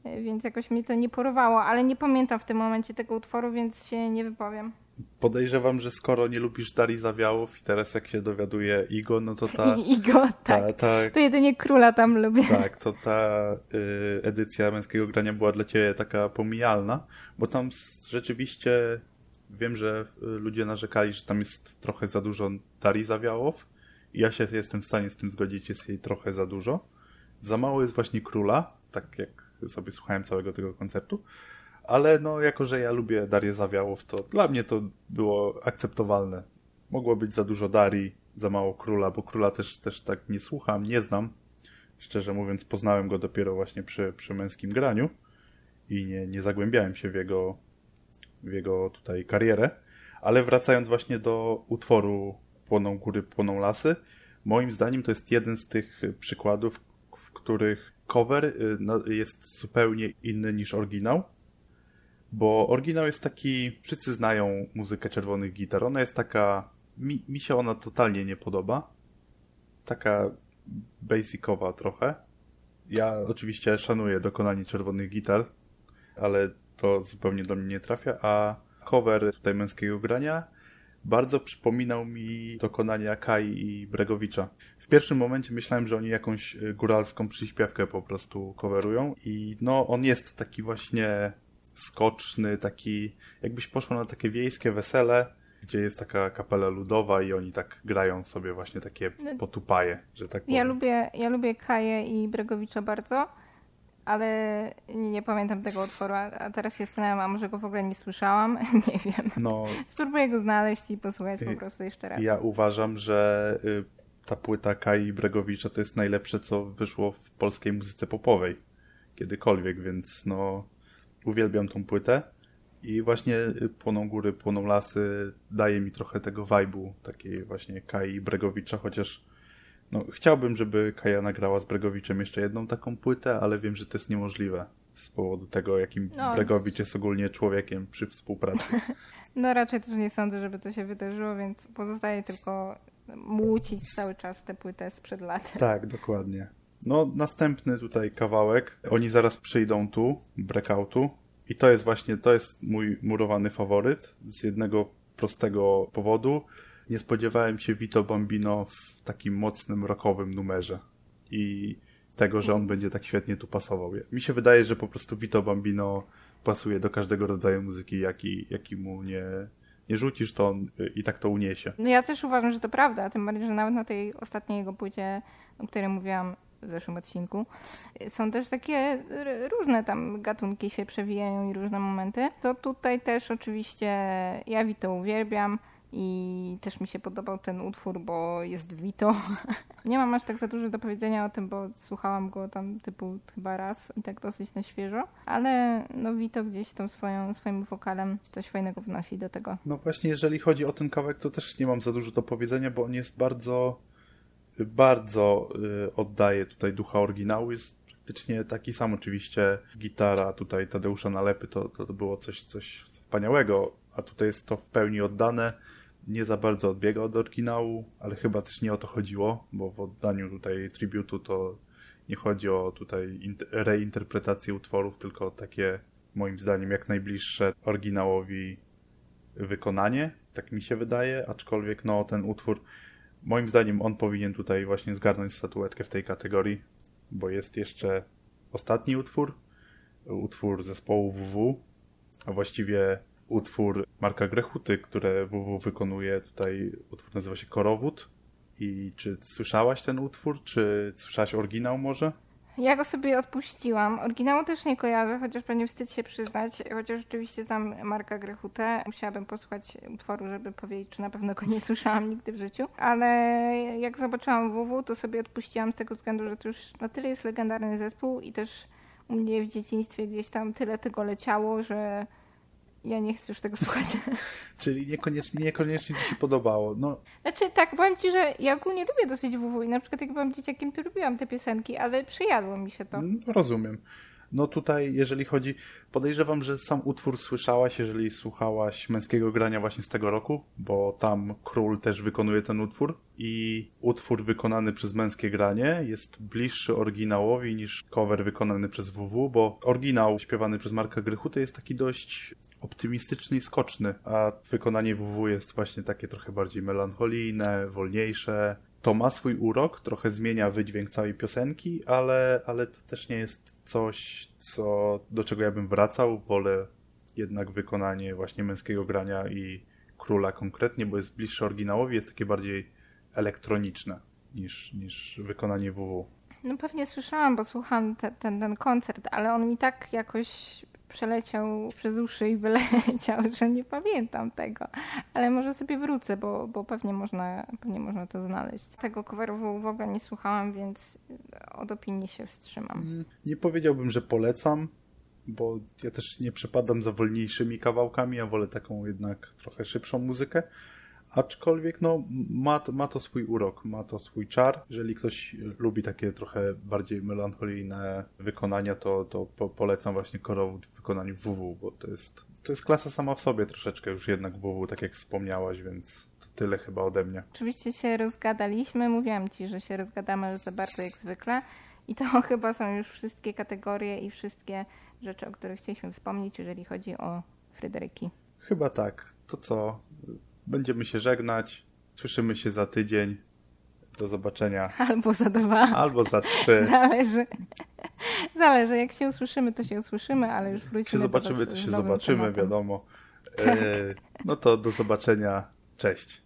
e... więc jakoś mi to nie porwało, ale nie pamiętam w tym momencie tego utworu, więc się nie wypowiem podejrzewam, że skoro nie lubisz Darii Zawiałów i teraz jak się dowiaduje Igo, no to ta... [laughs] Igo, tak. Ta, ta, to jedynie Króla tam lubię. Tak, to ta y, edycja Męskiego Grania była dla ciebie taka pomijalna, bo tam rzeczywiście wiem, że y, ludzie narzekali, że tam jest trochę za dużo Darii Zawiałów i ja się jestem w stanie z tym zgodzić, jest jej trochę za dużo. Za mało jest właśnie Króla, tak jak sobie słuchałem całego tego koncertu. Ale no, jako że ja lubię Darię Zawiałów, to dla mnie to było akceptowalne. Mogło być za dużo Darii, za mało Króla, bo Króla też, też tak nie słucham, nie znam. Szczerze mówiąc, poznałem go dopiero właśnie przy, przy męskim graniu i nie, nie zagłębiałem się w jego, w jego tutaj karierę. Ale wracając właśnie do utworu Płoną góry, płoną lasy, moim zdaniem to jest jeden z tych przykładów, w których cover y, jest zupełnie inny niż oryginał. Bo oryginał jest taki, wszyscy znają muzykę czerwonych gitar. Ona jest taka, mi, mi się ona totalnie nie podoba. Taka basicowa trochę. Ja oczywiście szanuję dokonanie czerwonych gitar, ale to zupełnie do mnie nie trafia, a cover tutaj męskiego grania bardzo przypominał mi dokonania Kai i Bregowicza. W pierwszym momencie myślałem, że oni jakąś y, góralską przyśpiewkę po prostu coverują i no on jest taki właśnie skoczny, taki jakbyś poszło na takie wiejskie wesele, gdzie jest taka kapela ludowa i oni tak grają sobie właśnie takie no, potupaje, że tak powiem. Ja lubię, ja lubię Kaję i Bregowicza bardzo, ale nie pamiętam tego utworu, a teraz się zastanawiam, a może go w ogóle nie słyszałam, [laughs] nie wiem. No, Spróbuję go znaleźć i posłuchać po prostu jeszcze raz. Ja uważam, że y, ta płyta Kai Bregowicza to jest najlepsze, co wyszło w polskiej muzyce popowej kiedykolwiek, więc no uwielbiam tą płytę. I właśnie Płoną góry, płoną lasy daje mi trochę tego vibe'u takiej właśnie Kai Bregowicza, chociaż no, chciałbym, żeby Kaja nagrała z Bregowiczem jeszcze jedną taką płytę, ale wiem, że to jest niemożliwe z powodu tego, jakim no, Bregowicz jest ogólnie człowiekiem przy współpracy. [laughs] No raczej też nie sądzę, żeby to się wydarzyło, więc pozostaje tylko młócić cały czas tę płytę sprzed lat. Tak, dokładnie. No, następny tutaj kawałek. Oni zaraz przyjdą tu, breakoutu. I to jest właśnie, to jest mój murowany faworyt z jednego prostego powodu nie spodziewałem się Vito Bambino w takim mocnym rockowym numerze i tego, że on będzie tak świetnie tu pasował. Mi się wydaje, że po prostu Vito Bambino pasuje do każdego rodzaju muzyki, jaki, jaki mu nie, nie rzucisz, to on i tak to uniesie. No ja też uważam, że to prawda, tym bardziej, że nawet na tej ostatniej jego płycie, o której mówiłam w zeszłym odcinku, są też takie różne tam gatunki się przewijają i różne momenty. To tutaj też oczywiście ja Vito uwielbiam. I też mi się podobał ten utwór, bo jest Vito. [laughs] Nie mam aż tak za dużo do powiedzenia o tym, bo słuchałam go tam typu chyba raz i tak dosyć na świeżo. Ale no Vito gdzieś tą swoją, swoim wokalem coś fajnego wnosi do tego. No właśnie, jeżeli chodzi o ten kawałek, to też nie mam za dużo do powiedzenia, bo on jest bardzo, bardzo yy, oddaje tutaj ducha oryginału. Jest praktycznie taki sam oczywiście. Gitara tutaj Tadeusza Nalepy to, to było coś, coś wspaniałego, a tutaj jest to w pełni oddane nie za bardzo odbiega od oryginału, ale chyba też nie o to chodziło, bo w oddaniu tutaj tributu to nie chodzi o tutaj reinterpretację utworów, tylko takie moim zdaniem jak najbliższe oryginałowi wykonanie, tak mi się wydaje, aczkolwiek no ten utwór moim zdaniem on powinien tutaj właśnie zgarnąć statuetkę w tej kategorii, bo jest jeszcze ostatni utwór, utwór zespołu WW, a właściwie utwór Marka Grechuty, które WW wykonuje tutaj, utwór nazywa się Korowód. I czy słyszałaś ten utwór? Czy słyszałaś oryginał może? Ja go sobie odpuściłam. Oryginału też nie kojarzę, chociaż pewnie wstyd się przyznać. Chociaż rzeczywiście znam Marka Grechutę. Musiałabym posłuchać utworu, żeby powiedzieć, czy na pewno go nie [laughs] słyszałam nigdy w życiu. Ale jak zobaczyłam WW, to sobie odpuściłam z tego względu, że to już na tyle jest legendarny zespół i też u mnie w dzieciństwie gdzieś tam tyle tego leciało, że ja nie chcę już tego słuchać. [laughs] Czyli niekoniecznie, niekoniecznie ci się podobało. No. Znaczy tak, powiem ci, że ja ogólnie lubię dosyć WW i na przykład jak byłam dzieciakiem, to lubiłam te piosenki, ale przyjadło mi się to. No, rozumiem. No tutaj, jeżeli chodzi, podejrzewam, że sam utwór słyszałaś, jeżeli słuchałaś męskiego grania właśnie z tego roku, bo tam król też wykonuje ten utwór i utwór wykonany przez męskie granie jest bliższy oryginałowi niż cover wykonany przez WW, bo oryginał śpiewany przez Marka Grychutę jest taki dość optymistyczny i skoczny, a wykonanie WW jest właśnie takie trochę bardziej melancholijne, wolniejsze. To ma swój urok, trochę zmienia wydźwięk całej piosenki, ale, ale to też nie jest coś, co, do czego ja bym wracał. Wolę jednak wykonanie właśnie męskiego grania i króla konkretnie, bo jest bliższe oryginałowi, jest takie bardziej elektroniczne niż, niż wykonanie WW. No pewnie słyszałam, bo słuchałam te, ten, ten koncert, ale on mi tak jakoś przeleciał przez uszy i wyleciał, [laughs] że nie pamiętam tego. Ale może sobie wrócę, bo, bo pewnie, można, pewnie można to znaleźć. Tego coveru w ogóle nie słuchałam, więc od opinii się wstrzymam. Nie powiedziałbym, że polecam, bo ja też nie przepadam za wolniejszymi kawałkami, ja wolę taką jednak trochę szybszą muzykę. Aczkolwiek no, ma, to, ma to swój urok, ma to swój czar. Jeżeli ktoś lubi takie trochę bardziej melancholijne wykonania, to, to po, polecam właśnie korowód w wykonaniu WW, bo to jest, to jest klasa sama w sobie troszeczkę już jednak WW, tak jak wspomniałaś, więc to tyle chyba ode mnie. Oczywiście się rozgadaliśmy, mówiłam Ci, że się rozgadamy za bardzo jak zwykle i to [laughs] chyba są już wszystkie kategorie i wszystkie rzeczy, o których chcieliśmy wspomnieć, jeżeli chodzi o Fryderyki. Chyba tak. To co? Będziemy się żegnać. Słyszymy się za tydzień. Do zobaczenia. [laughs] Albo za dwa. Albo za trzy. [laughs] Zależy. [laughs] Zależy. Jak się usłyszymy, to się usłyszymy, ale już wrócimy Jak się zobaczymy, to się zobaczymy, tematem. wiadomo. Tak. E, no to do zobaczenia. Cześć.